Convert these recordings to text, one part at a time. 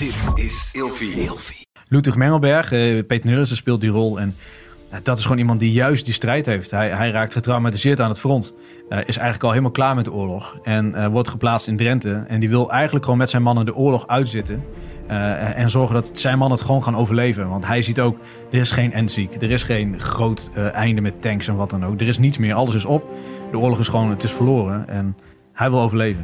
Dit is Ilfie. Ludwig Mengelberg, eh, Peter Nillissen speelt die rol. En dat is gewoon iemand die juist die strijd heeft. Hij, hij raakt getraumatiseerd aan het front. Eh, is eigenlijk al helemaal klaar met de oorlog. En eh, wordt geplaatst in Drenthe. En die wil eigenlijk gewoon met zijn mannen de oorlog uitzitten. Eh, en zorgen dat zijn mannen het gewoon gaan overleven. Want hij ziet ook, er is geen endziek. Er is geen groot eh, einde met tanks en wat dan ook. Er is niets meer. Alles is op. De oorlog is gewoon, het is verloren. En hij wil overleven.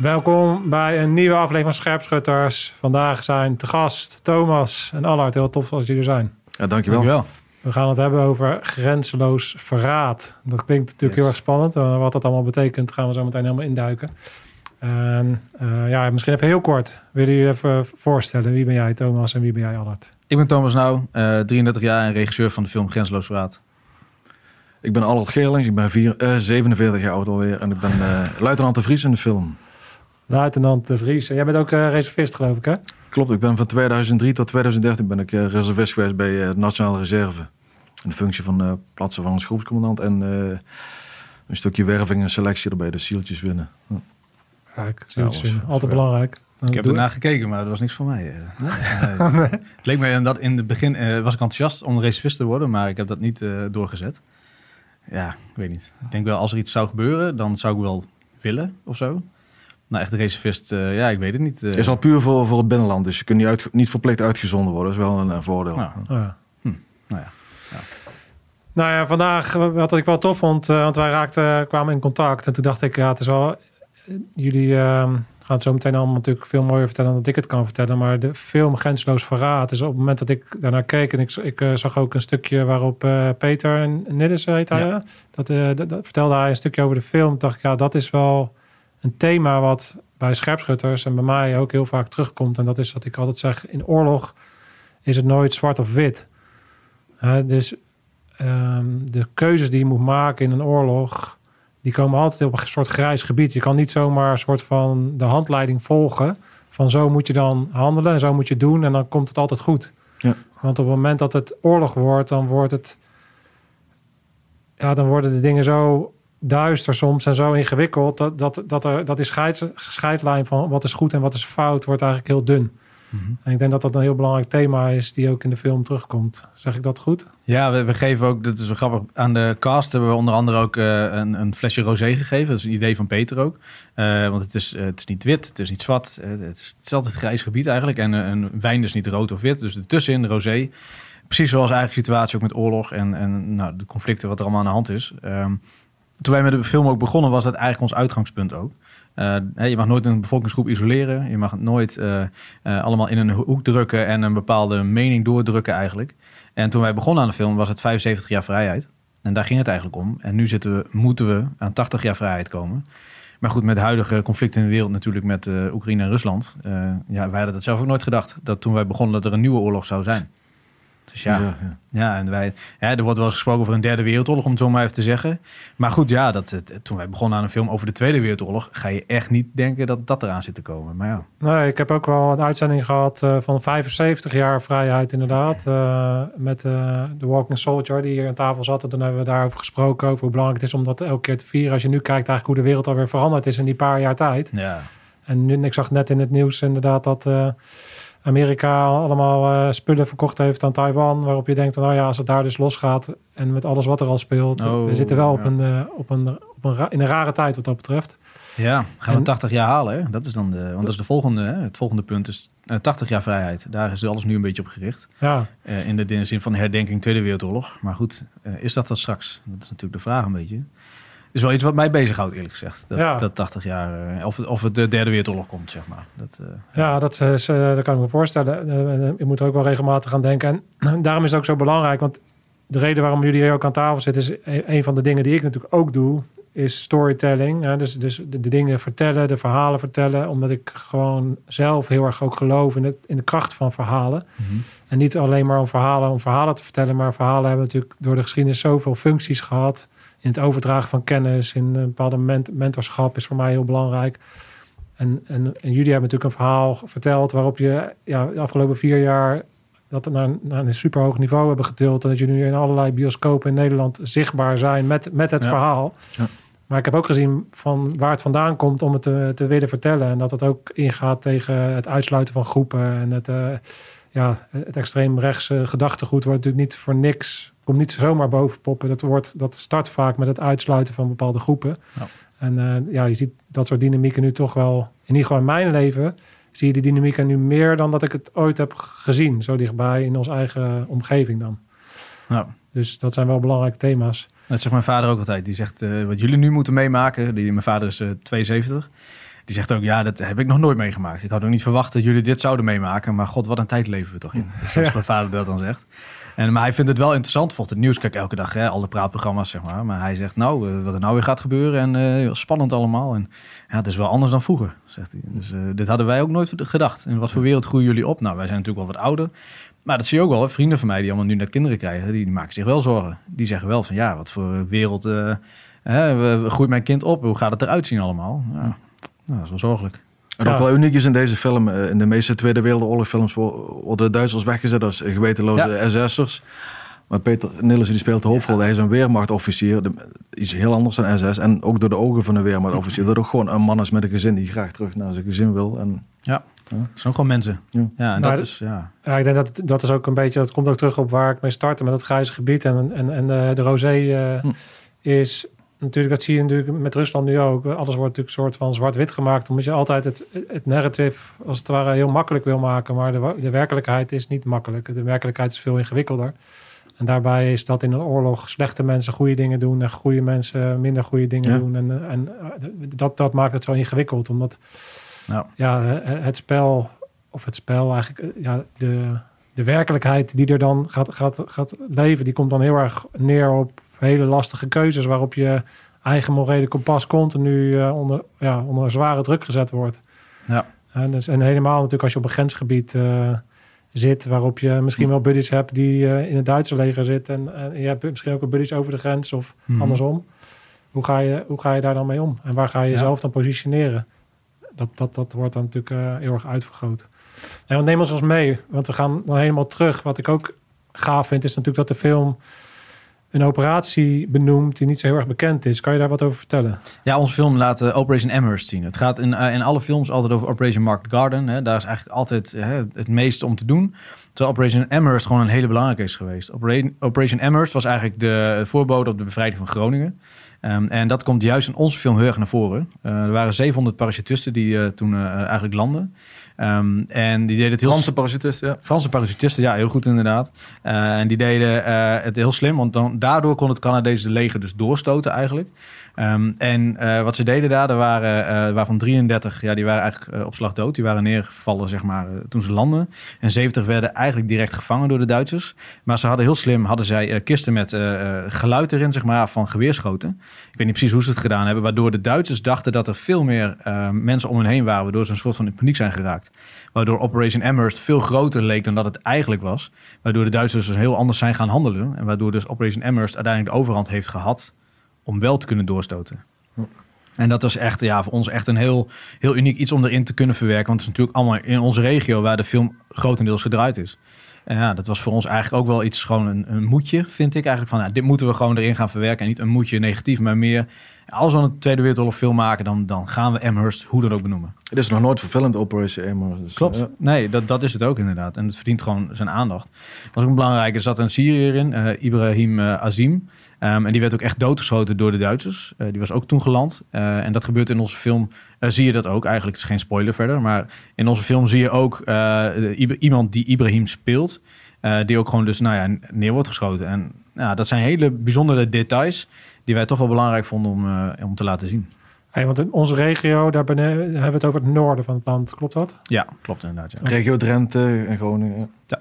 Welkom bij een nieuwe aflevering van Scherpschutters. Vandaag zijn te gast Thomas en Allard. Heel tof dat jullie er zijn. Ja, dankjewel. Dankjewel. We gaan het hebben over grenzeloos verraad. Dat klinkt natuurlijk Yes. heel erg spannend. Uh, wat dat allemaal betekent gaan we zo meteen helemaal induiken. En eh, ja, misschien even heel kort. Willen jullie even voorstellen? Wie ben jij Thomas en wie ben jij Allard? Ik ben Thomas Nauw, eh 33 jaar en regisseur van de film Grenzeloos Verraad. Ik ben Allard Geerlings, ik ben vier, eh, 47 jaar oud alweer en ik ben eh, luitenant de Vries in de film. Luitenant De Vries. En jij bent ook eh, reservist geloof ik hè? Klopt, ik ben van 2003 tot 2013 ben ik eh, reservist geweest bij eh, de Nationale Reserve. In de functie van eh plaatsvervangingsgroepscommandant en eh, een stukje werving en selectie erbij, de zieltjes winnen. Ja. Kijk, eh, altijd belangrijk. Ik heb ernaar gekeken, maar dat was niks voor mij. eh. Nee. Het leek me in dat in het begin eh, was ik enthousiast om reservist te worden, maar ik heb dat niet eh, doorgezet. Ja, ik weet niet. Ik denk wel als er iets zou gebeuren, dan zou ik wel willen of zo. Maar echt reservist, eh, ja, ik weet het niet. eh. is al puur voor, voor het binnenland, dus je kunt niet, uit, niet verplicht uitgezonden worden. Dat is wel een, een voordeel. Ja. Oh ja. nou ja. Nou ja, vandaag eh, wat ik wel tof vond, eh, want wij raakten, kwamen in contact. En toen dacht ik, ja, het is wel... Jullie eh, gaan het zo meteen allemaal natuurlijk veel mooier vertellen dan dat ik het kan vertellen. Maar de film Grensloos Verraad is op het moment dat ik daarnaar keek... en ik, ik zag ook een stukje waarop eh, Peter Nillis heet hij, Ja. hè? dat, eh, dat, dat vertelde hij een stukje over de film. Toen dacht ik, ja, dat is wel een thema wat bij scherpschutters en bij mij ook heel vaak terugkomt. En dat is wat ik altijd zeg, in oorlog is het nooit zwart of wit. Dus ehm, de keuzes die je moet maken in een oorlog, die komen altijd op een soort grijs gebied. Je kan niet zomaar een soort van de handleiding volgen. Van zo moet je dan handelen en zo moet je doen en dan komt het altijd goed. Ja. Want op het moment dat het oorlog wordt, dan wordt het. Ja, dan worden de dingen zo duister soms en zo ingewikkeld. Dat, dat, dat, er, dat die scheids, scheidlijn van wat is goed en wat is fout, wordt eigenlijk heel dun. Mhm. En ik denk dat dat een heel belangrijk thema is die ook in de film terugkomt. Zeg ik dat goed? Ja, we, we geven ook, dat is wel grappig, aan de cast hebben we onder andere ook eh, een, een flesje rosé gegeven. Dat is een idee van Peter ook. Eh, want het is, eh, het is niet wit, het is niet zwart. het, is, het is altijd grijs gebied eigenlijk. En een wijn is niet rood of wit, dus ertussenin de rosé. Precies zoals eigenlijk de situatie ook met oorlog en, en nou, de conflicten wat er allemaal aan de hand is. Ehm, toen wij met de film ook begonnen, was dat eigenlijk ons uitgangspunt ook. Eh, je mag nooit een bevolkingsgroep isoleren. Je mag nooit eh, eh, allemaal in een hoek drukken en een bepaalde mening doordrukken eigenlijk. En toen wij begonnen aan de film was het 75 jaar vrijheid. En daar ging het eigenlijk om. En nu zitten we, moeten we aan 80 jaar vrijheid komen. Maar goed, met de huidige conflicten in de wereld natuurlijk met Oekraïne en Rusland. ja, wij hadden dat zelf ook nooit gedacht. Dat toen wij begonnen dat er een nieuwe oorlog zou zijn. Dus ja, ja, ja. en wij, ja, er wordt wel eens gesproken over een derde wereldoorlog, om het zo maar even te zeggen. Maar goed, ja, dat, het- toen wij begonnen aan een film over de Tweede Wereldoorlog, ga je echt niet denken dat dat eraan zit te komen. Maar ja, Nee, ik heb ook wel een uitzending gehad eh, van 75 jaar vrijheid inderdaad. eh, met eh, de Walking Soldier die hier aan tafel zat. En toen hebben we daarover gesproken. Over hoe belangrijk het is om dat elke keer te vieren. Als je nu kijkt eigenlijk hoe de wereld alweer veranderd is in die paar jaar tijd. ja. En nu, ik zag net in het nieuws inderdaad dat eh, Amerika allemaal eh, spullen verkocht heeft aan Taiwan. Waarop je denkt, nou ja, als het daar dus losgaat en met alles wat er al speelt. Oh, we zitten wel op een, eh, op een, op een in een rare tijd wat dat betreft. Ja, gaan we En- 80 jaar halen. Hè? Dat is dan de, want dat is de volgende, hè? het volgende punt is eh, 80 jaar vrijheid. Daar is alles nu een beetje op gericht. Ja, Eh, in, de, in de zin van herdenking Tweede Wereldoorlog. Maar goed, eh, is dat dat straks? Dat is natuurlijk de vraag een beetje. Is wel iets wat mij bezighoudt eerlijk gezegd. Dat, Ja. dat 80 jaar, eh, of, het- of het de derde wereldoorlog komt, zeg maar. Dat, eh, Ja, dat, is, eh, dat kan ik me voorstellen. Eh, je moet er ook wel regelmatig aan denken. En daarom is het ook zo belangrijk. Want de reden waarom jullie hier ook aan tafel zitten... is e- een van de dingen die ik natuurlijk ook doe... is storytelling. Hè? Dus, dus de, de dingen vertellen, de verhalen vertellen. Omdat ik gewoon zelf heel erg ook geloof... in, het, in de kracht van verhalen. Mhm. En niet alleen maar om verhalen om verhalen te vertellen... maar verhalen hebben natuurlijk door de geschiedenis zoveel functies gehad... in het overdragen van kennis, in een bepaalde ment- mentorschap is voor mij heel belangrijk. En, en, en jullie hebben natuurlijk een verhaal verteld waarop je ja, de afgelopen vier jaar dat naar, naar een superhoog niveau hebben getild. En dat jullie nu in allerlei bioscopen in Nederland zichtbaar zijn met, met het Ja. verhaal. Ja. Maar ik heb ook gezien van waar het vandaan komt om het te, te willen vertellen. En dat het ook ingaat tegen het uitsluiten van groepen. En het, eh, ja, het extreemrechtse gedachtegoed wordt natuurlijk niet voor niks. Komt niet zomaar boven poppen. Dat, wordt, dat start vaak met het uitsluiten van bepaalde groepen. Ja. En eh, ja, je ziet dat soort dynamieken nu toch wel, in ieder geval in mijn leven, zie je die dynamieken nu meer dan dat ik het ooit heb gezien. Zo dichtbij in onze eigen omgeving dan. Nou, Dus dat zijn wel belangrijke thema's. dat zegt mijn vader ook altijd. Die zegt, eh, wat jullie nu moeten meemaken, die, mijn vader is eh 72. Die zegt ook, ja, dat heb ik nog nooit meegemaakt. Ik had ook niet verwacht dat jullie dit zouden meemaken. Maar god, wat een tijd leven we toch in. Zoals Ja. mijn vader dat dan zegt. En, maar hij vindt het wel interessant. Volgt het nieuws, kijk elke dag, hè, alle praatprogramma's, zeg maar. Maar hij zegt, nou, eh, wat er nou weer gaat gebeuren. En eh, spannend allemaal. En ja, het is wel anders dan vroeger, zegt hij. Dus eh, dit hadden wij ook nooit gedacht. In wat voor wereld groeien jullie op? Nou, wij zijn natuurlijk wel wat ouder. Maar dat zie je ook wel. hè. Vrienden van mij die allemaal nu net kinderen krijgen, die, die maken zich wel zorgen. Die zeggen wel van, ja, wat voor wereld we- groeit mijn kind op? Hoe gaat het eruit zien allemaal? Ja, nou, dat is wel zorgelijk. En Ja. ook wel uniek is in deze film, eh, in de meeste Tweede Wereldoorlog films wo- worden de Duitsers weggezet als gewetenloze SS'ers. Maar Peter Nillissen die speelt de hoofdrol, hij is een weermachtofficier, iets heel anders dan SS. En ook door de ogen van een weermachtofficier, dat ook gewoon een man is met een gezin die graag terug naar zijn gezin wil. En Ja, het zijn ook gewoon mensen. Ja. Ja, en Maar dat is, ja. Ja, ik denk dat dat is ook een beetje, dat komt ook terug op waar ik mee startte met het grijze gebied. En, en, en eh, de rosé eh, Hm. is natuurlijk, dat zie je natuurlijk met Rusland nu ook. Alles wordt natuurlijk een soort van zwart-wit gemaakt. Omdat je altijd het, het narrative als het ware heel makkelijk wil maken. Maar de, de werkelijkheid is niet makkelijk. De werkelijkheid is veel ingewikkelder. En daarbij is dat in een oorlog slechte mensen goede dingen doen en goede mensen minder goede dingen Ja. doen. En, en eh, dat, dat maakt het zo ingewikkeld. Omdat ja, eh, het spel, of het spel eigenlijk, eh, ja, de, de werkelijkheid die er dan gaat, gaat, gaat leven, die komt dan heel erg neer op hele lastige keuzes waarop je eigen morele kompas continu eh, onder, ja, onder zware druk gezet wordt. Ja. En, dus, en helemaal natuurlijk als je op een grensgebied eh, zit, waarop je misschien wel buddies hebt die eh, in het Duitse leger zitten en, en je hebt misschien ook wel buddies over de grens of Mhm. andersom. Hoe ga, je, hoe ga je daar dan mee om? En waar ga je Ja. jezelf dan positioneren? Dat, dat, dat wordt dan natuurlijk heel erg uitvergroot. En neem ons eens mee, want we gaan dan helemaal terug. Wat ik ook gaaf vind, is natuurlijk dat de film een operatie benoemt die niet zo heel erg bekend is. Kan je daar wat over vertellen? Ja, onze film laat eh, Operation Amherst zien. Het gaat in, eh, in alle films altijd over Operation Market Garden. Hè. Daar is eigenlijk altijd eh, het meeste om te doen. Terwijl Operation Amherst gewoon een hele belangrijke is geweest. Operation, Amherst was eigenlijk de voorbode op de bevrijding van Groningen. Ehm, en dat komt juist in onze film heel erg naar voren. Er waren 700 parachutisten die toen eigenlijk landden. Ehm, en die deden het heel Franse parachutist, ja. Franse parachutisten, ja, heel goed inderdaad. Eh, en die deden eh, het heel slim, want dan, daardoor kon het Canadese leger dus doorstoten eigenlijk. Ehm, en eh, wat ze deden daar, er waren, eh, waarvan 33, ja, die waren eigenlijk eh, op slag dood. Die waren neergevallen, zeg maar, eh, toen ze landden. En 70 werden eigenlijk direct gevangen door de Duitsers. Maar ze hadden heel slim, hadden zij kisten met geluid erin, zeg maar, van geweerschoten. Ik weet niet precies hoe ze het gedaan hebben, waardoor de Duitsers dachten dat er veel meer eh, mensen om hen heen waren, waardoor ze een soort van in paniek zijn geraakt. Waardoor Operation Amherst veel groter leek dan dat het eigenlijk was. Waardoor de Duitsers dus heel anders zijn gaan handelen. En waardoor dus Operation Amherst uiteindelijk de overhand heeft gehad om wel te kunnen doorstoten. En dat was echt, ja, voor ons echt een heel, heel uniek iets om erin te kunnen verwerken. Want het is natuurlijk allemaal in onze regio waar de film grotendeels gedraaid is. En ja, dat was voor ons eigenlijk ook wel iets, gewoon een, een moedje, vind ik eigenlijk. Van, ja, dit moeten we gewoon erin gaan verwerken. En niet een moedje negatief, maar meer... Als we een Tweede Wereldoorlog film maken, dan, dan gaan we Amherst hoe dan ook benoemen. Het is nog nooit verfilmd, Operation Amherst. Dus, Klopt. ja. Nee, dat, dat is het ook inderdaad. En het verdient gewoon zijn aandacht. Was ook belangrijk, er zat een Syriër in, eh, Ibrahim eh, Azim. Ehm, en die werd ook echt doodgeschoten door de Duitsers. Eh, die was ook toen geland. Eh, en dat gebeurt in onze film, eh, zie je dat ook. Eigenlijk het is geen spoiler verder. Maar in onze film zie je ook eh, iemand die Ibrahim speelt. eh, die ook gewoon dus nou ja, neer wordt geschoten. En ja, dat zijn hele bijzondere details die wij toch wel belangrijk vonden om, eh, om te laten zien. Hey, want in onze regio, daar bene- hebben we het over het noorden van het land. Klopt dat? Ja, klopt inderdaad. Ja. Regio Drenthe en Groningen. ja.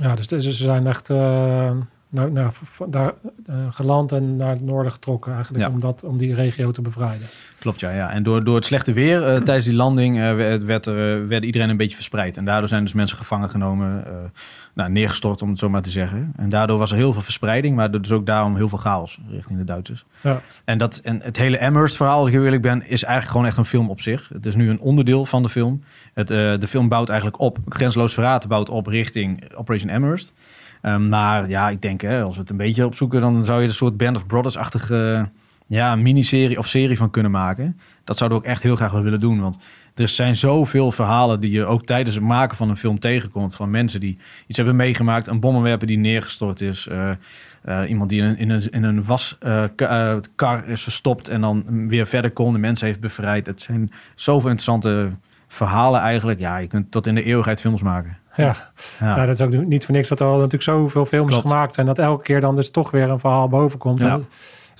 Ja, dus, dus ze zijn echt, eh, naar, naar, daar eh, geland en naar het noorden getrokken eigenlijk. Ja. Om, dat, om die regio te bevrijden. Klopt, ja. ja. En door, door het slechte weer eh, tijdens die landing eh, werd, er, werd iedereen een beetje verspreid. En daardoor zijn dus mensen gevangen genomen, nou, neergestort om het zo maar te zeggen. En daardoor was er heel veel verspreiding, maar dus ook daarom heel veel chaos richting de Duitsers. Ja. En, dat, en het hele Amherst-verhaal, als ik heel eerlijk ben, is eigenlijk gewoon echt een film op zich. Het is nu een onderdeel van de film. Het, de film bouwt eigenlijk op, Grensloos Verraad bouwt op richting Operation Amherst. Ehm, maar ja, ik denk, hè, als we het een beetje opzoeken, dan zou je een soort Band of Brothers-achtige ja, miniserie of serie van kunnen maken. Dat zouden we ook echt heel graag willen doen. Want er zijn zoveel verhalen die je ook tijdens het maken van een film tegenkomt. Van mensen die iets hebben meegemaakt. Een bommenwerper die neergestort is. eh, eh, iemand die in een, in een, in een waskar is verstopt en dan weer verder kon. De mensen heeft bevrijd. Het zijn zoveel interessante verhalen eigenlijk. Ja, je kunt tot in de eeuwigheid films maken. Ja. Ja. Ja, dat is ook niet voor niks dat er al natuurlijk zoveel films Klopt. gemaakt zijn. Dat elke keer dan dus toch weer een verhaal boven komt. Ja.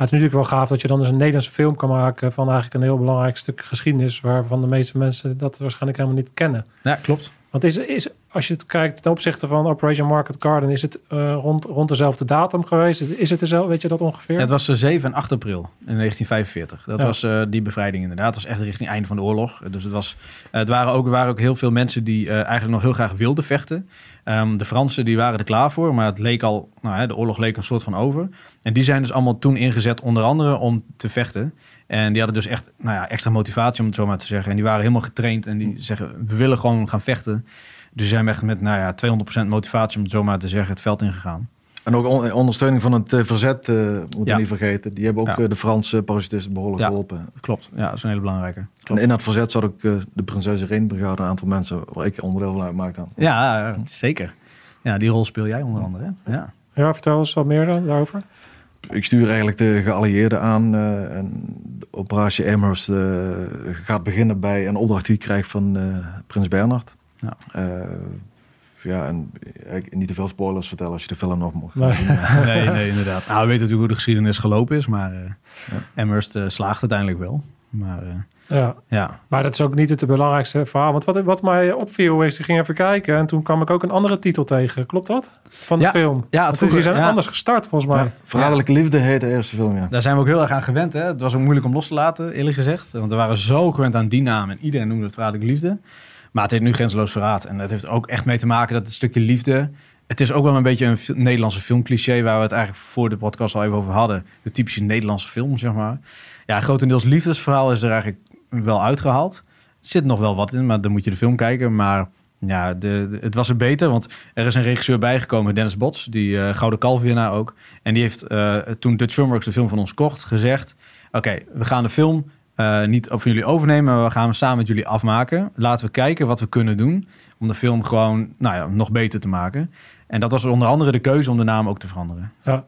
Het, is natuurlijk wel gaaf dat je dan dus een Nederlandse film kan maken van eigenlijk een heel belangrijk stuk geschiedenis. Waarvan de meeste mensen dat waarschijnlijk helemaal niet kennen. ja, klopt. Want is, is, als je het kijkt ten opzichte van Operation Market Garden, is het eh, rond, rond dezelfde datum geweest? Is het dezelfde, weet je dat ongeveer? Ja, het was eh, 7 en 8 april in 1945. Dat Ja. was eh, die bevrijding inderdaad. Het was echt richting het einde van de oorlog. Dus het, was, het waren, ook, er waren ook heel veel mensen die eigenlijk nog heel graag wilden vechten. Ehm, de Fransen die waren er klaar voor, maar het leek al, nou, hè, de oorlog leek een soort van over. En die zijn dus allemaal toen ingezet, onder andere om te vechten. En die hadden dus echt nou ja, extra motivatie, om het zo maar te zeggen. En die waren helemaal getraind en die zeggen, we willen gewoon gaan vechten. Dus zijn echt met nou ja, 200% motivatie, om het zo maar te zeggen, het veld ingegaan. En ook on- ondersteuning van het eh, verzet, eh moet Ja. je niet vergeten. Die hebben ook Ja. eh, de Franse parachutisten behoorlijk Ja. geholpen. Klopt, ja, dat is een hele belangrijke. En Klopt. in dat verzet zat ook de Prinses Irene Brigade, een aantal mensen waar ik onderdeel van uitmaakte. aan. Ja, zeker. Ja, die rol speel jij onder andere. Hè? Ja. Ja, vertel eens wat meer dan daarover. Ik stuur eigenlijk de geallieerden aan. eh, en de operatie Amherst eh, gaat beginnen bij een opdracht die ik krijg van eh, Prins Bernhard. Ja. Eh, ja, en ik, niet te veel spoilers vertellen als je de film nog mocht Nee. maar- Nee, nee, inderdaad. Nou, we weten natuurlijk hoe de geschiedenis gelopen is, maar eh Amherst eh, slaagt uiteindelijk wel. Maar eh, Ja, ja, maar dat is ook niet het belangrijkste verhaal. Want wat, wat mij opviel is, ik ging even kijken en toen kwam ik ook een andere titel tegen. Klopt dat? Van de Ja. film. Ja, het vroeger- zijn ja. anders gestart volgens mij. Ja, Verraderlijke Liefde heet de eerste film, ja. daar zijn we ook heel erg aan gewend. Hè? Het was ook moeilijk om los te laten, eerlijk gezegd. Want we waren zo gewend aan die naam en iedereen noemde het verraderlijke liefde. Maar het heet nu Grenzeloos Verraad. En het heeft ook echt mee te maken dat het stukje liefde... Het is ook wel een beetje een Nederlandse filmcliché... waar we het eigenlijk voor de podcast al even over hadden. De typische Nederlandse film, zeg maar. Ja, grotendeels liefdesverhaal is er eigenlijk wel uitgehaald. Er zit nog wel wat in, maar dan moet je de film kijken. Maar ja, de, het was er beter, want er is een regisseur bijgekomen, Dennis Bots, die eh, Gouden Kalfwinnaar ook. En die heeft eh, toen Dutch Filmworks de film van ons kocht, gezegd... Oké, we gaan de film eh, niet van jullie overnemen, maar we gaan hem samen met jullie afmaken. Laten we kijken wat we kunnen doen om de film gewoon nou ja, nog beter te maken. En dat was onder andere de keuze om de naam ook te veranderen. Ja.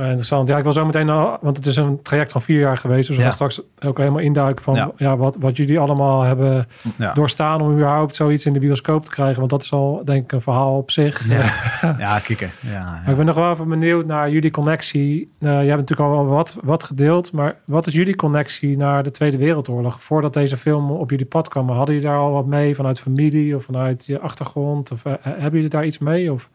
Eh, interessant. Ja, ik wil zo meteen, al- want het is een traject van vier jaar geweest. Dus we gaan straks ook helemaal induiken van ja. Wat, wat jullie allemaal hebben doorstaan om überhaupt zoiets in de bioscoop te krijgen. Want dat is al denk ik een verhaal op zich. ja. ja kikken. Ja, Maar ik ben nog wel even benieuwd naar jullie connectie. Uh, jij hebt natuurlijk al wel wat, wat gedeeld, maar wat is jullie connectie naar de Tweede Wereldoorlog? Voordat deze film op jullie pad kwam, hadden jullie daar al wat mee vanuit familie of vanuit je achtergrond? Of eh, hebben jullie daar iets mee? Of?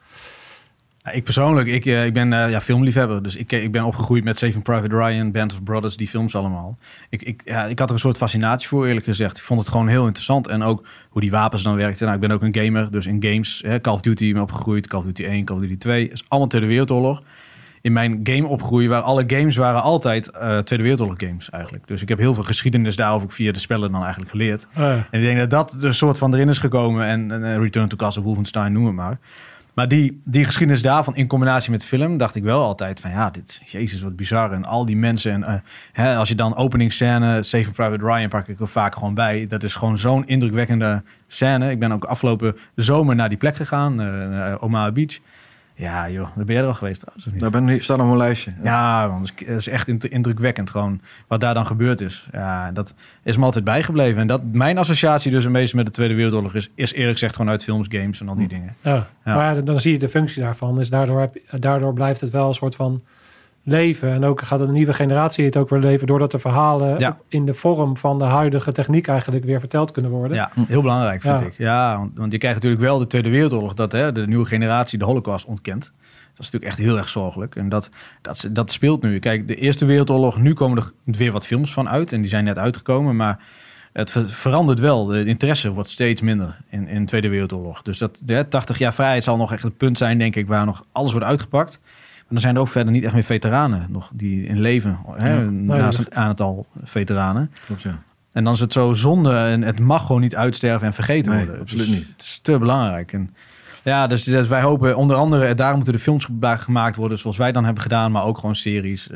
Ik persoonlijk, ik, eh, ik ben eh, ja, filmliefhebber. Dus ik, ik ben opgegroeid met Saving Private Ryan, Band of Brothers, die films allemaal. Ik, ik, ja, ik had er een soort fascinatie voor, eerlijk gezegd. Ik vond het gewoon heel interessant. En ook hoe die wapens dan werkten. Nou, ik ben ook een gamer, dus in games, hè, Call of Duty ben opgegroeid. Call of Duty 1, Call of Duty 2. is allemaal Tweede Wereldoorlog. In mijn game opgroeien waren alle games waren altijd eh, Tweede Wereldoorlog games eigenlijk. Dus ik heb heel veel geschiedenis daarover via de spellen dan eigenlijk geleerd. Eh, En ik denk dat dat een soort van erin is gekomen. En, en Return to Castle Wolfenstein, noem het maar. Maar die, die geschiedenis daarvan in combinatie met film, dacht ik wel altijd van ja, dit, jezus, wat bizar. En al die mensen. En eh, hè, als je dan openingsscène, Saving Private Ryan pak ik er vaak gewoon bij. Dat is gewoon zo'n indrukwekkende scène. Ik ben ook afgelopen zomer naar die plek gegaan, naar Omaha Beach. Ja joh, daar ben je er al geweest trouwens? Daar ben ik, staat op mijn lijstje. Ja, man, het is- het is echt indrukwekkend gewoon wat daar dan gebeurd is. Ja, dat is me altijd bijgebleven. En dat mijn associatie dus een beetje met de Tweede Wereldoorlog is, is eerlijk gezegd gewoon uit films, games en al die dingen. ja. Ja. Maar ja, dan zie je de functie daarvan. Dus daardoor, heb, daardoor blijft het wel een soort van leven. En ook gaat een nieuwe generatie het ook weer leven... doordat de verhalen Ja. in de vorm van de huidige techniek eigenlijk weer verteld kunnen worden. Ja, heel belangrijk vind Ja. ik. Ja, want, want je krijgt natuurlijk wel de Tweede Wereldoorlog, dat hè, de nieuwe generatie de Holocaust ontkent. Dat is natuurlijk echt heel erg zorgelijk. En dat, dat, dat speelt nu. Kijk, de Eerste Wereldoorlog, nu komen er weer wat films van uit. En die zijn net uitgekomen. Maar het ver- verandert wel. De interesse wordt steeds minder in, in de Tweede Wereldoorlog. Dus dat de 80 jaar vrijheid zal nog echt een punt zijn, denk ik, waar nog alles wordt uitgepakt. Maar dan zijn er ook verder niet echt meer veteranen nog die in leven. Hè, Ja. naast Nee, een aantal veteranen. Klopt, ja. En dan is het zo zonde en het mag gewoon niet uitsterven en vergeten Nee, worden. absoluut Dus niet. Het is te belangrijk. En ja, dus, dus wij hopen onder andere, eh, daarom moeten de films gemaakt worden zoals wij dan hebben gedaan, maar ook gewoon series,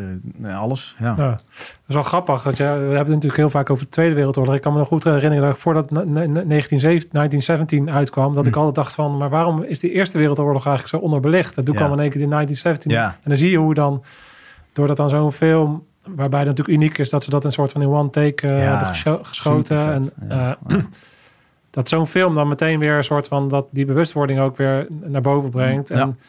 eh, alles. Ja. Ja, dat is wel grappig. Want ja, we hebben het natuurlijk heel vaak over de Tweede Wereldoorlog. Ik kan me nog goed herinneren dat ik voordat ne- ne- 1917 1917 uitkwam, dat ik Hm. altijd dacht van, maar waarom is die Eerste Wereldoorlog eigenlijk zo onderbelicht? En toen Ja. kwam in één keer die 1917. Ja. En dan zie je hoe dan, doordat dan zo'n film, waarbij het natuurlijk uniek is dat ze dat een soort van in one take eh, Ja, hebben gescho- geschoten. En. Ja. dat zo'n film dan meteen weer een soort van dat die bewustwording ook weer naar boven brengt. Ja. En,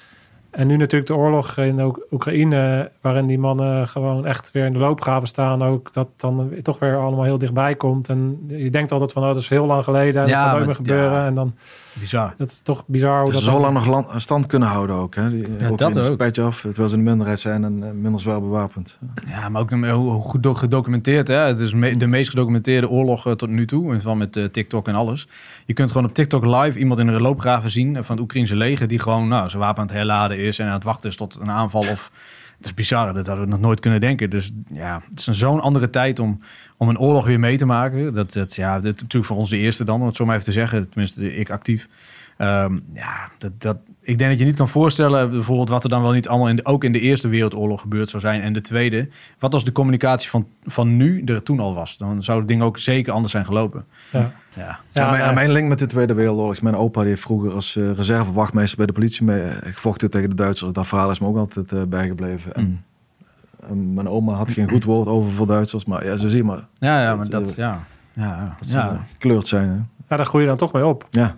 en nu natuurlijk de oorlog in Oek- Oekraïne, waarin die mannen gewoon echt weer in de loopgraven staan, ook dat dan toch weer allemaal heel dichtbij komt. En je denkt altijd van, oh, dat is heel lang geleden en Ja, dat gaat nooit meer gebeuren. ja. En dan, Bizar. dat is toch bizar hoe Dat zo lang nog land, stand kunnen houden ook. Hè? Die, Ja, ook dat in een ook. petje af, terwijl ze in de minderheid zijn en eh, minder zwaar bewapend. Ja, maar ook hoe hoe goed do- gedocumenteerd. Hè? Het is me- de meest gedocumenteerde oorlog eh, tot nu toe. En van met eh, TikTok en alles. Je kunt gewoon op TikTok live iemand in een loopgraven zien van het Oekraïnse leger. Die gewoon nou, zijn wapen aan het herladen is en aan het wachten is tot een aanval. Of, het is bizar, dat hadden we nog nooit kunnen denken. Dus ja, het is zo'n andere tijd om, om een oorlog weer mee te maken. Dat, dat, ja, dit is natuurlijk voor ons de eerste dan, om het zo maar even te zeggen. Tenminste, ik actief. Ehm, ja, dat, dat, ik denk dat je niet kan voorstellen, bijvoorbeeld wat er dan wel niet allemaal in de, ook in de Eerste Wereldoorlog gebeurd zou zijn en de Tweede. Wat als de communicatie van, van nu er toen al was? Dan zou het ding ook zeker anders zijn gelopen. Ja. Ja, Ja, Ja, mijn, nee. mijn link met de Tweede Wereldoorlog is mijn opa die heeft vroeger als eh, reservewachtmeester bij de politie mee eh, gevochten tegen de Duitsers. Dat verhaal is me ook altijd eh, bijgebleven. En, Mm. en mijn oma had geen goed woord over voor Duitsers, maar ja, zo zie je maar. ja, ja maar Dat, dat, eh, ja. Ja, ja. Dat ze ja. eh, gekleurd zijn. Hè? ja, daar groei je dan toch mee op. Ja.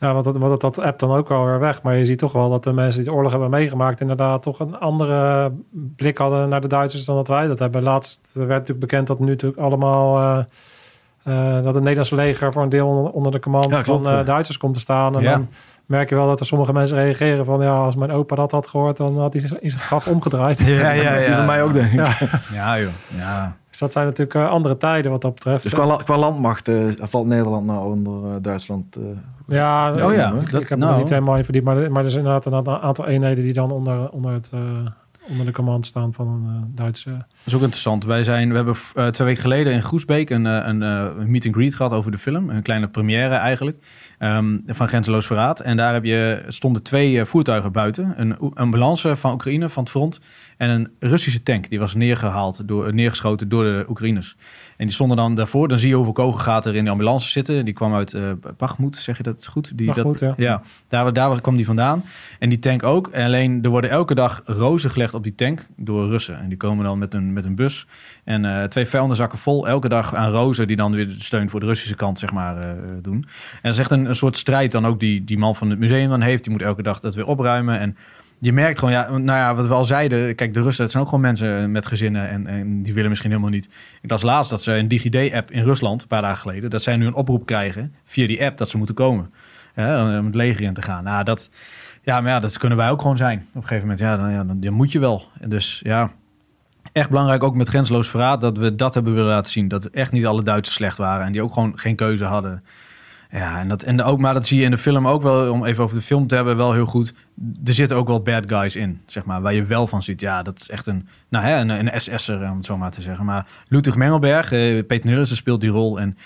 Ja, want dat, want dat, dat app dan ook wel weer weg. Maar je ziet toch wel dat de mensen die de oorlog hebben meegemaakt... inderdaad toch een andere blik hadden naar de Duitsers dan dat wij dat hebben. Laatst werd natuurlijk bekend dat nu natuurlijk allemaal... eh, eh, dat het Nederlandse leger voor een deel onder, onder de command Ja, klopt, van eh, ja. Duitsers komt te staan. En Ja. dan merk je wel dat er sommige mensen reageren van... ja, als mijn opa dat had gehoord, dan had hij zich in zijn graf omgedraaid. Ja, ja, Die ja. van mij ook, denk ik. Ja. Ja, joh. Ja. Dus dat zijn natuurlijk eh, andere tijden wat dat betreft. Dus qua, qua landmacht eh, valt Nederland nou onder eh, Duitsland. eh, Ja, Oh ja, ik, dat- ik heb nou. er niet helemaal in verdiept. Maar, maar er zijn inderdaad een aantal eenheden die dan onder, onder, het, eh, onder de command staan van een eh, Duitse... Dat is ook interessant. Wij zijn, we hebben eh, twee weken geleden in Groesbeek een, eh, een, eh, een meet and greet gehad over de film. Een kleine première eigenlijk. ehm, van Grenzeloos Verraad. En daar heb je, stonden twee voertuigen buiten. Een ambulance van Oekraïne, van het front. En een Russische tank. Die was neergehaald, door, neergeschoten door de Oekraïners. En die stonden dan daarvoor. Dan zie je hoeveel kogelgaten er in de ambulance zitten. Die kwam uit Bakhmut, zeg je dat goed? Die, dat, ja. daar, daar was- kwam die vandaan. En die tank ook. En alleen er worden elke dag rozen gelegd op die tank door Russen. En die komen dan met een, met een bus. En eh, twee vuilniszakken vol elke dag aan rozen. Die dan weer de steun voor de Russische kant zeg maar eh, doen. En dat is echt een, een soort strijd dan ook die die man van het museum dan heeft. Die moet elke dag dat weer opruimen. En je merkt gewoon, ja, nou ja, wat we al zeiden. Kijk, de Russen, het zijn ook gewoon mensen met gezinnen. En, en die willen misschien helemaal niet. Ik las laatst dat ze een DigiD-app in Rusland, een paar dagen geleden. Dat zij nu een oproep krijgen via die app dat ze moeten komen. Om het leger in te gaan. Nou, dat, ja, maar ja, dat kunnen wij ook gewoon zijn. Op een gegeven moment, ja, dan, ja, dan, moet je wel. En dus ja, echt belangrijk ook met Grenzeloos Verraad... dat we dat hebben willen laten zien. Dat echt niet alle Duitsers slecht waren. En die ook gewoon geen keuze hadden. Ja, en dat, en ook, maar dat zie je in de film ook wel, om even over de film te hebben, wel heel goed. Er zitten ook wel bad guys in, zeg maar, waar je wel van ziet. Ja, dat is echt een, nou hè, een, een SS'er, om het zo maar te zeggen. Maar Ludwig Mengelberg, eh, Peter Nillissen speelt die rol. En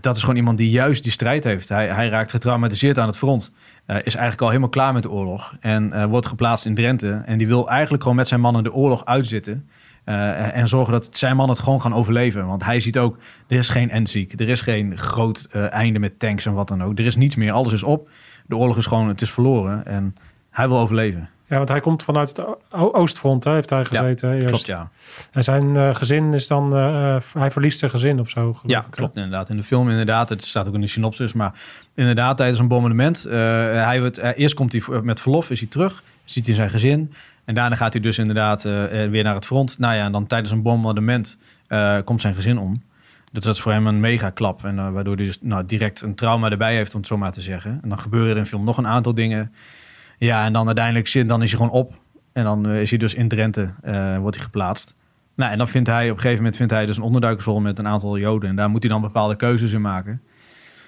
dat is gewoon iemand die juist die strijd heeft. Hij, hij raakt getraumatiseerd aan het front. Eh, is eigenlijk al helemaal klaar met de oorlog. En eh, wordt geplaatst in Drenthe. En die wil eigenlijk gewoon met zijn mannen de oorlog uitzitten. eh, en zorgen dat zijn mannen het gewoon gaan overleven. Want hij ziet ook, er is geen endziek. Er is geen groot einde met tanks en wat dan ook. Er is niets meer. Alles is op. De oorlog is gewoon, het is verloren. En hij wil overleven. Ja, want hij komt vanuit het Oostfront, hè, heeft hij gezeten eerst. Klopt, ja. En zijn eh, gezin is dan... eh, eh, hij verliest zijn gezin of zo, Ja, ik, klopt inderdaad. In de film inderdaad, het staat ook in de synopsis, maar inderdaad tijdens een bombardement. hij wordt, eerst komt hij met verlof, is hij terug, ziet hij zijn gezin. En daarna gaat hij dus inderdaad weer naar het front. Nou ja, en dan tijdens een bombardement komt zijn gezin om. Dus dat is voor hem een mega klap. En waardoor hij dus nou, direct een trauma erbij heeft, om het zo maar te zeggen. En dan gebeuren er in de film nog een aantal dingen. Ja, en dan uiteindelijk dan is hij gewoon op. En dan eh, is hij dus in Drenthe, eh, wordt hij geplaatst. Nou, en dan vindt hij op een gegeven moment vindt hij dus een onderduikersrol met een aantal Joden. En daar moet hij dan bepaalde keuzes in maken.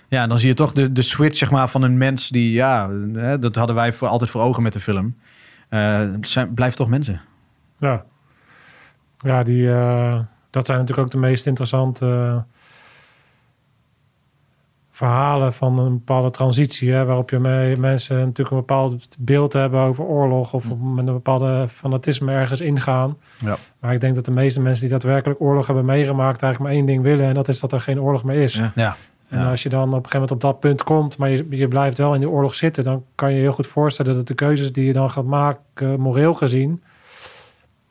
Ja, dan zie je toch de, de switch zeg maar, van een mens die, ja, hè, dat hadden wij voor, altijd voor ogen met de film. Eh zijn, blijft toch mensen. Ja, ja die, dat zijn natuurlijk ook de meest interessante verhalen van een bepaalde transitie. Hè, waarop je mee, mensen natuurlijk een bepaald beeld hebben over oorlog. Of op, met een bepaalde fanatisme ergens ingaan. Ja. Maar ik denk dat de meeste mensen die daadwerkelijk oorlog hebben meegemaakt... eigenlijk maar één ding willen. En dat is dat er geen oorlog meer is. Ja. Ja, En Ja. als je dan op een gegeven moment op dat punt komt, maar je, je blijft wel in die oorlog zitten, dan kan je heel goed voorstellen dat de keuzes die je dan gaat maken, moreel gezien,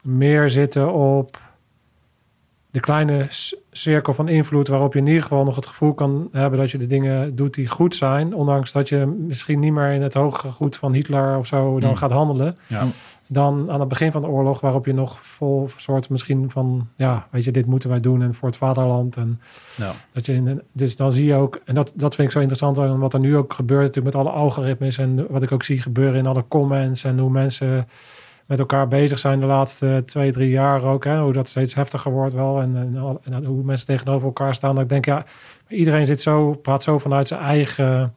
meer zitten op de kleine cirkel van invloed waarop je in ieder geval nog het gevoel kan hebben dat je de dingen doet die goed zijn, ondanks dat je misschien niet meer in het hoge goed van Hitler of zo dan Hmm. gaat handelen. Ja. Dan aan het begin van de oorlog, waarop je nog vol soort misschien van, ja, weet je, dit moeten wij doen en voor het vaderland en ja. dat je in, dus dan zie je ook, en dat, dat vind ik zo interessant aan wat er nu ook gebeurt, natuurlijk met alle algoritmes en wat ik ook zie gebeuren in alle comments en hoe mensen met elkaar bezig zijn de laatste twee, drie jaar ook. Hè, hoe dat steeds heftiger wordt wel en, en, en hoe mensen tegenover elkaar staan. Dat ik denk, ja, iedereen zit zo, praat zo vanuit zijn eigen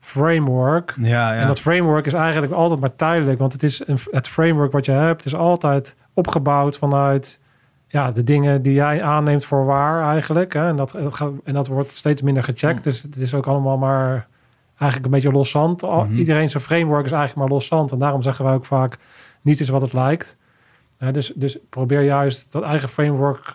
framework. Ja, ja. En dat framework is eigenlijk altijd maar tijdelijk. Want het, is een, het framework wat je hebt is altijd opgebouwd vanuit ja, de dingen die jij aanneemt voor waar eigenlijk. Hè? En, dat, dat gaat, en dat wordt steeds minder gecheckt. Dus het is ook allemaal maar eigenlijk een beetje loszand. Mhm. Iedereen zijn framework is eigenlijk maar loszand. En daarom zeggen wij ook vaak, niets is wat het lijkt. Dus, dus probeer juist dat eigen framework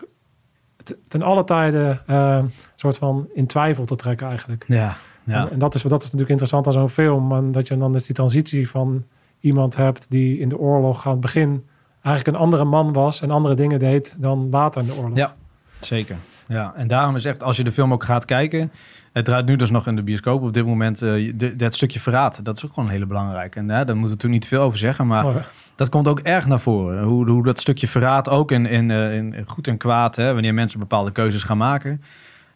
te- ten alle tijden eh, een soort van in twijfel te trekken eigenlijk. ja, ja. En, en dat, is, dat is natuurlijk interessant aan zo'n film. En dat je dan dus die transitie van iemand hebt die in de oorlog aan het begin eigenlijk een andere man was en andere dingen deed dan later in de oorlog. Ja. Zeker. Ja, en daarom is echt, als je de film ook gaat kijken, het draait nu dus nog in de bioscoop op dit moment, de- dat stukje verraad, dat is ook gewoon heel belangrijk. En ja, daar moeten we natuurlijk niet veel over zeggen, maar Oh, dat komt ook erg naar voren. Hoe, hoe dat stukje verraad ook in, in, eh, in goed en kwaad, hè, wanneer mensen bepaalde keuzes gaan maken.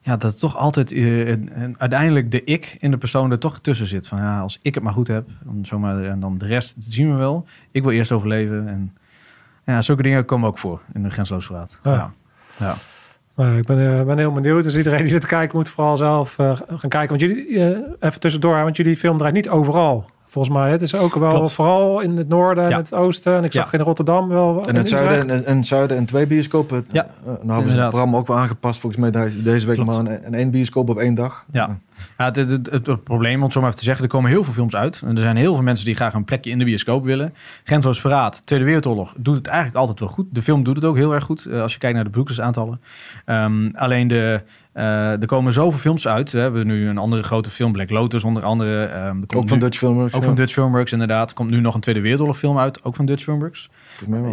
Ja, dat toch altijd eh, en- uiteindelijk de ik in de persoon er toch tussen zit. Van ja, als ik het maar goed heb, dan, zomaar, en dan de rest zien we wel. Ik wil eerst overleven. En ja, zulke dingen komen ook voor in de grensloos verraad. Ja. Ja. Ja. Nou, ik ben, eh, ben heel benieuwd. Dus iedereen die zit te kijken moet vooral zelf gaan kijken. Want jullie, even tussendoor, want jullie film draait niet overal. Volgens mij. Het is ook wel Klopt. vooral in het noorden en Ja. het oosten. En ik zag Ja. in Rotterdam wel. En het zuiden en, en, zuiden en twee bioscopen. Ja, Eh, nou hebben ze het programma ook wel aangepast. Volgens mij deze- week Klopt. maar een, een één bioscoop op één dag. Ja. Ja, het, het, het, het- het probleem, om het zo maar even te zeggen, er komen heel veel films uit. En er zijn heel veel mensen die graag een plekje in de bioscoop willen. Grensloos Verraad, Tweede Wereldoorlog, doet het eigenlijk altijd wel goed. De film doet het ook heel erg goed, eh, als je kijkt naar de bezoekersaantallen. Ehm, alleen de, eh, er komen zoveel films uit. We hebben nu een andere grote film, Black Lotus onder andere. Ehm, er komt Ook van nu- Dutch Filmworks. Ook ja. van Dutch Filmworks, inderdaad. Er komt nu nog een Tweede Wereldoorlog film uit, ook van Dutch Filmworks.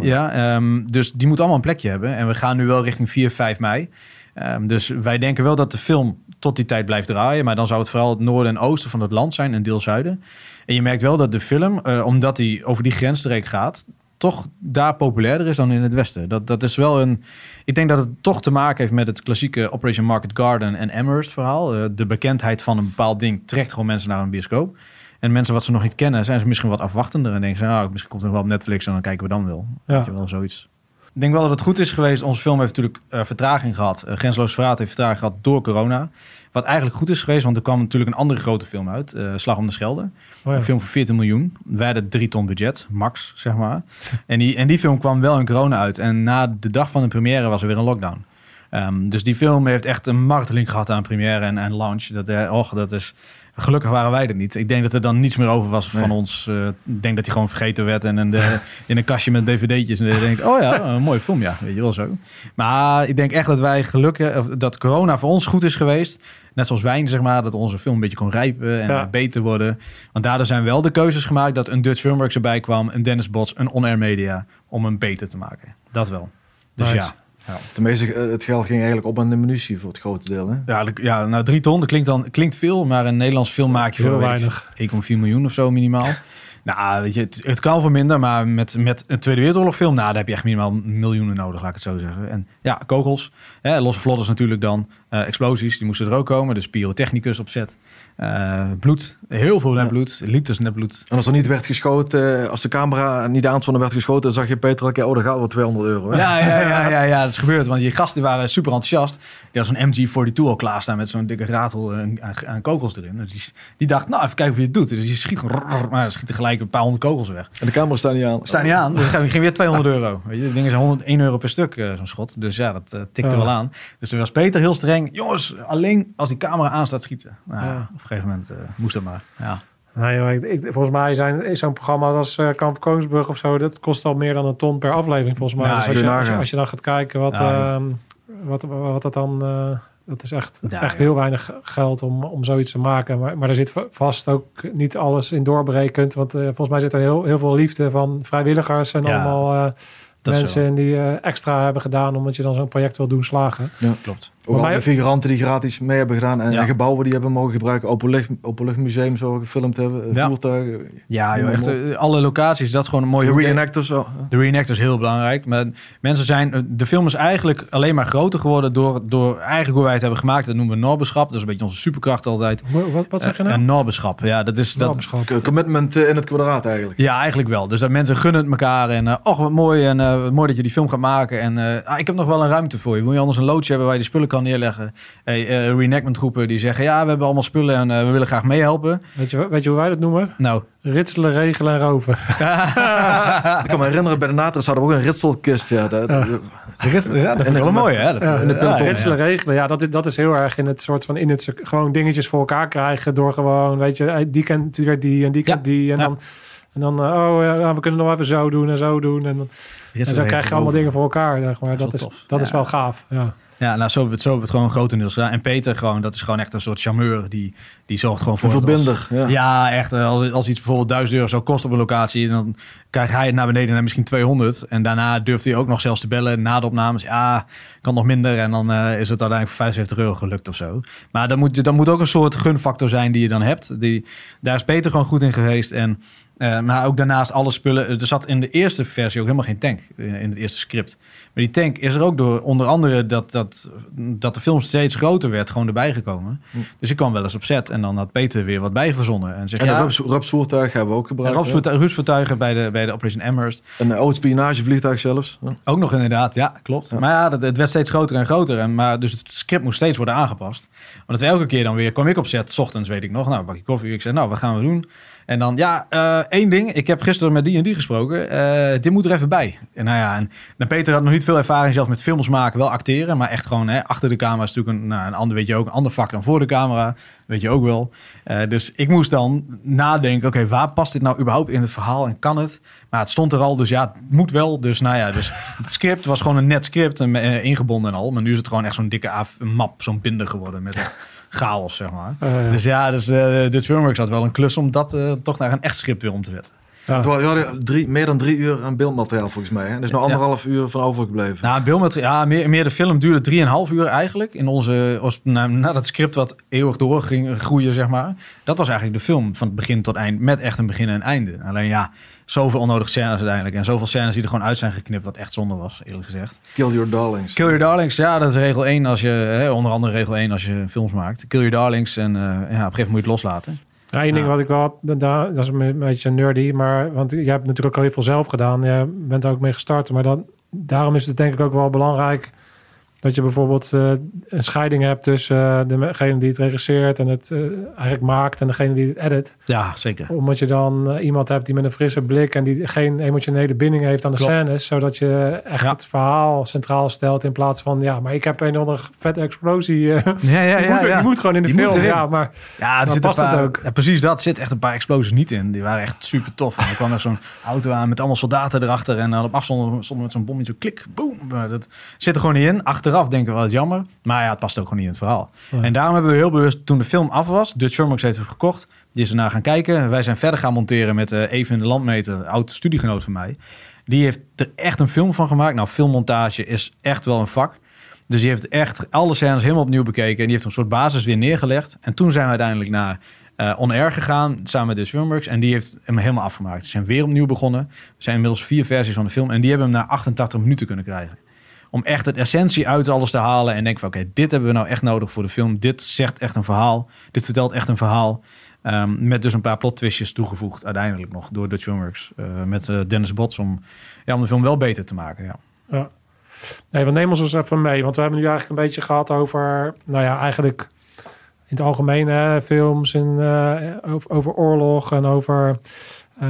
Ja, ehm, dus die moet allemaal een plekje hebben. En we gaan nu wel richting 4, 5 mei. Ehm, dus wij denken wel dat de film tot die tijd blijft draaien. Maar dan zou het vooral het noorden en oosten van het land zijn en deel zuiden. En je merkt wel dat de film, eh, omdat hij over die grensstreek gaat, toch daar populairder is dan in het westen. Dat, dat is wel een. Ik denk dat het toch te maken heeft met het klassieke Operation Market Garden en Amherst verhaal. Eh, de bekendheid van een bepaald ding trekt gewoon mensen naar een bioscoop. En mensen wat ze nog niet kennen, zijn ze misschien wat afwachtender. En denken ze, nou, misschien komt het nog wel op Netflix en dan kijken we dan wel. Ja. Weet je wel, zoiets. Ik denk wel dat het goed is geweest. Onze film heeft natuurlijk eh, vertraging gehad. Uh, Grensloos Verraad heeft vertraging gehad door corona. Wat eigenlijk goed is geweest, want er kwam natuurlijk een andere grote film uit. eh, Slag om de Schelde. Oh ja. Een film van 14 miljoen. Wij hadden drie ton budget, max, zeg maar. En die, en die film kwam wel in corona uit. En na de dag van de première was er weer een lockdown. Ehm, dus die film heeft echt een marteling gehad aan première en, en launch. Dat, eh, och, dat is... Gelukkig waren wij er niet. Ik denk dat er dan niets meer over was van ons. Eh, ik denk dat hij gewoon vergeten werd en in, de, in een kastje met dvd'tjes. En dan denk ik, oh ja, een mooie film, ja. Weet je wel zo. Maar ik denk echt dat wij gelukkig, dat corona voor ons goed is geweest. Net zoals wijn, zeg maar, dat onze film een beetje kon rijpen en Ja. beter worden. Want daardoor zijn wel de keuzes gemaakt dat een Dutch Filmworks erbij kwam, een Dennis Bots, een On Air Media, om hem beter te maken. Dat wel. Dus Nice. ja. Tenminste, eh, het geld ging eigenlijk op aan de munitie voor het grote deel. Hè? Ja, de- ja, nou drie ton, dat klinkt, dan, klinkt veel, maar een Nederlands film maak je ik, weinig. 1,4 miljoen of zo minimaal. Nou, weet je, het, het kan voor minder, maar met, met een Tweede Wereldoorlog film, nou, daar heb je echt minimaal miljoenen nodig, laat ik het zo zeggen. En ja, kogels, hè, losse vlodders natuurlijk dan, eh, explosies, die moesten er ook komen, dus pyrotechnicus opzet. Eh, bloed, heel veel netbloed, liters netbloed. En als er niet werd geschoten, eh, als de camera niet aanstond en werd geschoten, dan zag je Peter elke keer, oh, daar gaat wel 200 euro. hè? Ja, ja, ja, ja, ja, dat is gebeurd. Want die gasten waren super enthousiast. Die had zo'n MG42 al klaarstaan met zo'n dikke ratel aan, aan- aan kogels erin. Dus die, die dacht, nou, even kijken of je het doet. Dus die schiet gewoon, rrr, maar schiet er gelijk een paar honderd kogels weg. En de camera staat niet aan. Staan niet aan, dus dan ging weer 200 euro. Weet je, de dingen zijn 101 euro per stuk, eh, zo'n schot. Dus ja, dat eh, tikte Ja. wel aan. Dus toen was Peter heel streng. Jongens, alleen als die camera aan staat schieten. Nou, Ja. Een gegeven moment eh, moest dat maar. Ja. Nou, joh, ik, ik- volgens mij zijn is zo'n programma als eh Kamp Koningsbrug of zo, dat kost al meer dan een ton per aflevering volgens mij. Ja, dus als je, als, je, nagaan. als je dan gaat kijken wat, Ja, ehm, wat, wat dat dan, eh, dat is echt, Ja, echt ja. heel weinig geld om, om zoiets te maken. Maar, maar er zit va- vast ook niet alles in doorberekend, want volgens mij zit er heel, heel veel liefde van vrijwilligers en Ja, allemaal mensen die extra hebben gedaan omdat je dan zo'n project wil doen slagen. Klopt. Ook de figuranten die gratis mee hebben gedaan en, Ja. en gebouwen die hebben mogen gebruiken. Openlucht, Openluchtmuseum zo gefilmd hebben, eh, Ja. voertuigen. Ja, joh, echt eh, alle locaties, dat is gewoon een mooie De reenactors. oh, De reenactor is heel belangrijk. Maar mensen zijn, de film is eigenlijk alleen maar groter geworden door, door eigenlijk hoe wij het hebben gemaakt. Dat noemen we norbeschap. Dat is een beetje onze superkracht altijd. Wat, wat zeg je Eh, nou? Een norbeschap. Ja, dat is dat. Commitment eh, in het kwadraat eigenlijk. Ja, eigenlijk wel. Dus dat mensen gunnen het elkaar en eh och, wat mooi en eh, wat mooi dat je die film gaat maken. En eh, ah, ik heb nog wel een ruimte voor je. Wil je anders een loodje hebben waar je die spullen kan neerleggen? Hey, eh, reenactment groepen die zeggen, ja, we hebben allemaal spullen en eh, we willen graag meehelpen. Weet, je, weet je hoe wij dat noemen? Nou, Ritselen, regelen en roven. Ik kan me herinneren, bij de Natris hadden we ook een ritselkist. Ja, dat, ja, dat is wel mooi, hè? Dat, Ja, in de ritselen, regelen. Ja, dat is, dat is heel erg in het soort van in het gewoon dingetjes voor elkaar krijgen door gewoon, weet je, die kent weer die en die kent die en ja. dan en dan eh, oh ja, we kunnen nog even zo doen en zo doen en, dan, en zo krijg je allemaal dingen voor elkaar, zeg maar. Dat is dat is Ja. wel gaaf. Ja. Ja, nou, zo hebben we het, zo hebben we het gewoon grotendeels gedaan. En Peter gewoon, dat is gewoon echt een soort charmeur. Die, die zorgt gewoon voor... Verbinder. Ja. Ja, echt. eh, Als, als iets bijvoorbeeld 1000 euro zou kosten op een locatie, dan krijgt hij het naar beneden naar misschien 200. En daarna durft hij ook nog zelfs te bellen na de opnames. Ja, kan nog minder. En dan eh, is het uiteindelijk voor 75 euro gelukt of zo. Maar dan moet, dan moet ook een soort gunfactor zijn die je dan hebt. Die, daar is Peter gewoon goed in geweest. En, eh, maar ook daarnaast alle spullen. Er zat in de eerste versie ook helemaal geen tank eh, in het eerste script. Maar die tank is er ook door onder andere dat, dat, dat de film steeds groter werd gewoon erbij gekomen. Hm. Dus ik kwam wel eens op set en dan had Peter weer wat bijverzonnen. En zeg En ja, rupsvoertuig hebben we ook gebruikt. hè. Rapsvoertu- rupsvoertuigen bij de, bij de Operation Amherst. Een oud spionagevliegtuig zelfs. Ja. Ook nog inderdaad, ja, klopt. Ja. Maar ja, dat, het werd steeds groter en groter. En, maar, dus het script moest steeds worden aangepast. Want we elke keer dan weer, kwam ik op set, 's ochtends weet ik nog, nou, bakje koffie. Ik zei, nou, wat gaan we doen? En dan, ja, eh, één ding. Ik heb gisteren met die en die gesproken. Eh, dit moet er even bij. En nou ja, en, Peter had nog niet veel ervaring zelf met films maken, wel acteren. Maar echt gewoon, hè, achter de camera is natuurlijk een, nou, een ander, weet je ook, een ander vak dan voor de camera. Weet je ook wel. Eh, dus ik moest dan nadenken, oké, waar past dit nou überhaupt in het verhaal en kan het? Maar het stond er al, dus ja, het moet wel. Dus nou ja, dus het script was gewoon een net script, en, ingebonden en al. Maar nu is het gewoon echt zo'n dikke map, zo'n binder geworden met echt chaos, zeg maar. Eh, Dus ja, dus eh Dutch Filmworks had wel een klus om dat eh, toch naar een echt script weer om te zetten. ja. Het wa- Je had drie, meer dan drie uur aan beeldmateriaal volgens mij. Hè? Er is nog Ja. anderhalf uur van overgebleven. Nou, beeldmateriaal, ja, meer, meer de film duurde 3,5 uur eigenlijk. In onze, ons, na, na dat script wat eeuwig door ging groeien, zeg maar. Dat was eigenlijk de film van het begin tot eind, met echt een begin en einde. Alleen ja, zoveel onnodige scènes uiteindelijk. En zoveel scènes die er gewoon uit zijn geknipt, wat echt zonde was, eerlijk gezegd. Kill Your Darlings. Kill Your Darlings, ja, dat is regel 1 als je, hè, onder andere regel 1 als je films maakt. Kill Your Darlings en eh, ja, op een gegeven moment moet je het loslaten. Ja, één ding Ja. wat ik wel, daar, dat is een beetje nerdy, maar want jij hebt natuurlijk al heel veel zelf gedaan. Je bent er ook mee gestart, maar dan, daarom is het denk ik ook wel belangrijk dat je bijvoorbeeld eh, een scheiding hebt tussen eh, degene die het regisseert en het eh, eigenlijk maakt en degene die het edit. Ja, zeker. Omdat je dan iemand hebt die met een frisse blik en die geen emotionele binding heeft aan de Klopt. scènes, zodat je echt Ja. het verhaal centraal stelt in plaats van ja, maar ik heb een of andere vette explosie. eh, Ja, ja, die, moet, er- die moet gewoon in de Die film. Ja, maar Ja, er zit past een het paar, ook. Ja, precies dat. Zit echt een paar explosies niet in. Die waren echt super tof. En er kwam er zo'n auto aan met allemaal soldaten erachter. En dan op afstand stonden met zo'n bommetje, klik, boom. Dat zit er gewoon niet in. Achteraf denken we wel, jammer. Maar ja, het past ook gewoon niet in het verhaal. Ja. En daarom hebben we heel bewust, toen de film af was, Dutch Filmworks heeft het gekocht. Die is erna gaan kijken. Wij zijn verder gaan monteren met eh Even in de Landmeter, een oud studiegenoot van mij. Die heeft er echt een film van gemaakt. Nou, filmmontage is echt wel een vak. Dus die heeft echt alle scènes helemaal opnieuw bekeken. En die heeft een soort basis weer neergelegd. En toen zijn we uiteindelijk naar eh on air gegaan samen met de Filmworks. En die heeft hem helemaal afgemaakt. Ze zijn weer opnieuw begonnen. Er zijn inmiddels vier versies van de film. En die hebben hem na 88 minuten kunnen krijgen. Om echt het essentie uit alles te halen. En denk van oké, dit hebben we nou echt nodig voor de film. Dit zegt echt een verhaal. Dit vertelt echt een verhaal. Ehm, met dus een paar plot twistjes toegevoegd uiteindelijk nog door Dutch Filmworks. eh, met eh, Dennis Bots om, ja, om de film wel beter te maken. Ja. Ja. Nee, want neem ons eens even mee. Want we hebben nu eigenlijk een beetje gehad over, nou ja, eigenlijk in het algemeen hè, films en, eh, over, over oorlog en over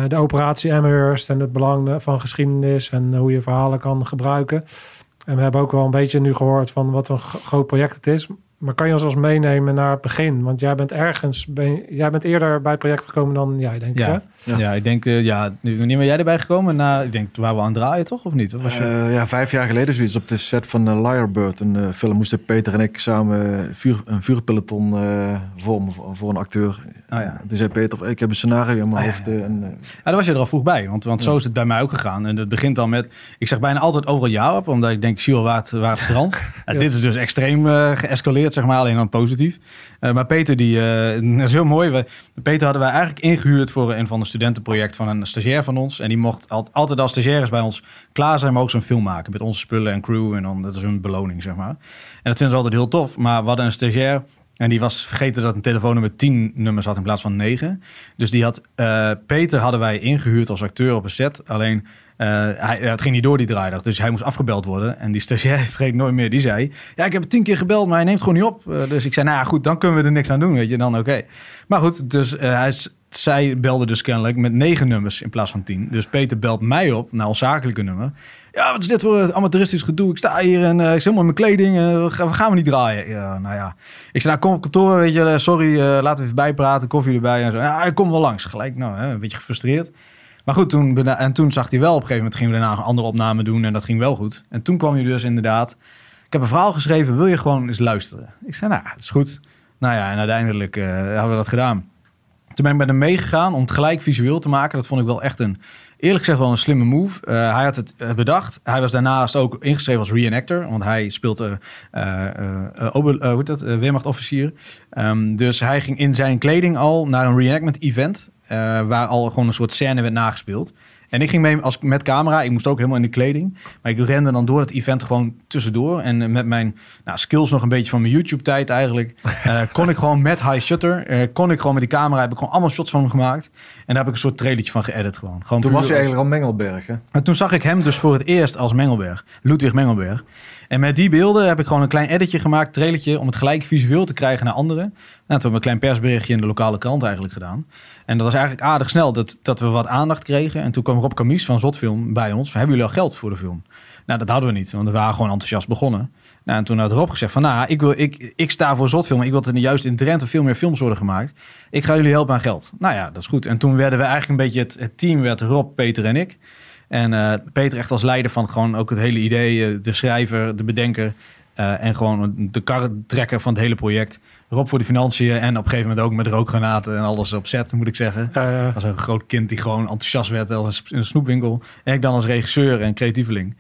de operatie Amherst en het belang van geschiedenis en hoe je verhalen kan gebruiken. En we hebben ook wel een beetje nu gehoord van wat een gro- groot project het is. Maar kan je ons als meenemen naar het begin? Want jij bent ergens, ben, jij bent eerder bij het project gekomen dan jij, denk ik. Hè? Ja. Ja. Ja. ik denk, eh, ja, wanneer ben jij erbij gekomen? Na, ik denk, waar we aan het draaien toch, of niet? Of was je... Eh, ja, vijf jaar geleden zoiets op de set van uh, Liarbird. Een film moesten Peter en ik samen vuur, een vuurpeloton vormen voor, voor een acteur. Oh ja. Toen zei Peter, ik heb een scenario in mijn Ah, ja, hoofd. eh, en, Ja, daar was je er al vroeg bij. Want, want zo is het bij mij ook gegaan. En het begint al met... Ik zeg bijna altijd overal ja op. Omdat ik denk, ik zie wel waar het, waar het strandt. Ja, Ja. Dit is dus extreem geëscaleerd, zeg maar. Alleen dan positief. Eh, maar Peter, die... eh, dat is heel mooi. Peter hadden wij eigenlijk ingehuurd voor een van de studentenproject van een stagiair van ons. En die mocht al- altijd als stagiaires bij ons klaar zijn, maar ook zo'n film maken. Met onze spullen en crew. En dan, dat is een beloning, zeg maar. En dat vinden ze altijd heel tof. Maar we hadden een stagiair... En die was vergeten dat een telefoonnummer 10 nummers had in plaats van 9. Dus die had, eh, Peter hadden wij ingehuurd als acteur op een set. Alleen, hij, ja, het ging niet door die draaidag. Dus hij moest afgebeld worden. En die stagiair, vergeet nooit meer, die zei... Ja, ik heb tien keer gebeld, maar hij neemt gewoon niet op. Eh, dus ik zei, nou ja, goed, dan kunnen we er niks aan doen, weet je. Dan oké. Maar goed, dus eh, hij, zij belde dus kennelijk met negen nummers in plaats van tien. Dus Peter belt mij op naar ons zakelijke nummer. Ja, wat is dit voor amateuristisch gedoe? Ik sta hier en eh, ik zit helemaal in mijn kleding. eh, we gaan- gaan we niet draaien? Ja, nou ja. Ik zei, nou kom op kantoor, weet je, eh, sorry, eh, laten we even bijpraten, koffie erbij en zo. Ja, ik kom wel langs. Gelijk, nou, hè, een beetje gefrustreerd. Maar goed, toen, en toen zag hij wel, op een gegeven moment gingen we daarna een andere opname doen en dat ging wel goed. En toen kwam hij dus inderdaad, ik heb een verhaal geschreven, wil je gewoon eens luisteren? Ik zei, nou, dat is goed. Nou ja, en uiteindelijk eh, hebben we dat gedaan. Toen ben ik met hem meegegaan om het gelijk visueel te maken. Dat vond ik wel echt een, eerlijk gezegd wel een slimme move. Eh, hij had het eh, bedacht. Hij was daarnaast ook ingeschreven als reenactor. Want hij speelt eh eh, eh, eh? Eh, weermachtofficier. Ehm, dus hij ging in zijn kleding al naar een reenactment event. Eh, waar al gewoon een soort scène werd nagespeeld. En ik ging mee als, met camera. Ik moest ook helemaal in de kleding. Maar ik rende dan door het event gewoon tussendoor. En eh, met mijn nou, skills nog een beetje van mijn YouTube-tijd eigenlijk... eh, kon ik gewoon met high shutter... kon ik gewoon met die camera... heb ik gewoon allemaal shots van hem gemaakt. En daar heb ik een soort trailertje van geëdit gewoon. gewoon toen was als- eigenlijk al Mengelberg, hè? en toen zag ik hem dus voor het eerst als Mengelberg. Ludwig Mengelberg. En met die beelden heb ik gewoon een klein editje gemaakt, trailertje, om het gelijk visueel te krijgen naar anderen. Nou, toen hebben we een klein persberichtje in de lokale krant eigenlijk gedaan. En dat was eigenlijk aardig snel dat, dat we wat aandacht kregen. En toen kwam Rob Camies van Zotfilm bij ons. Hebben jullie al geld voor de film? Nou, dat hadden we niet, want we waren gewoon enthousiast begonnen. Nou, en toen had Rob gezegd van, nou, ik, wil, ik, ik sta voor Zotfilm. Ik wil dat er juist in Drenthe veel meer films worden gemaakt. Ik ga jullie helpen aan geld. Nou ja, dat is goed. En toen werden we eigenlijk een beetje, het, het team werd Rob, Peter en ik. En eh, Peter echt als leider van gewoon ook het hele idee, eh, de schrijver, de bedenker eh, en gewoon de karretrekker van het hele project. Rob voor de financiën en op een gegeven moment ook met rookgranaten en alles op set, moet ik zeggen. Als een groot kind die gewoon enthousiast werd als een sp- in een snoepwinkel. En ik dan als regisseur en creatieveling.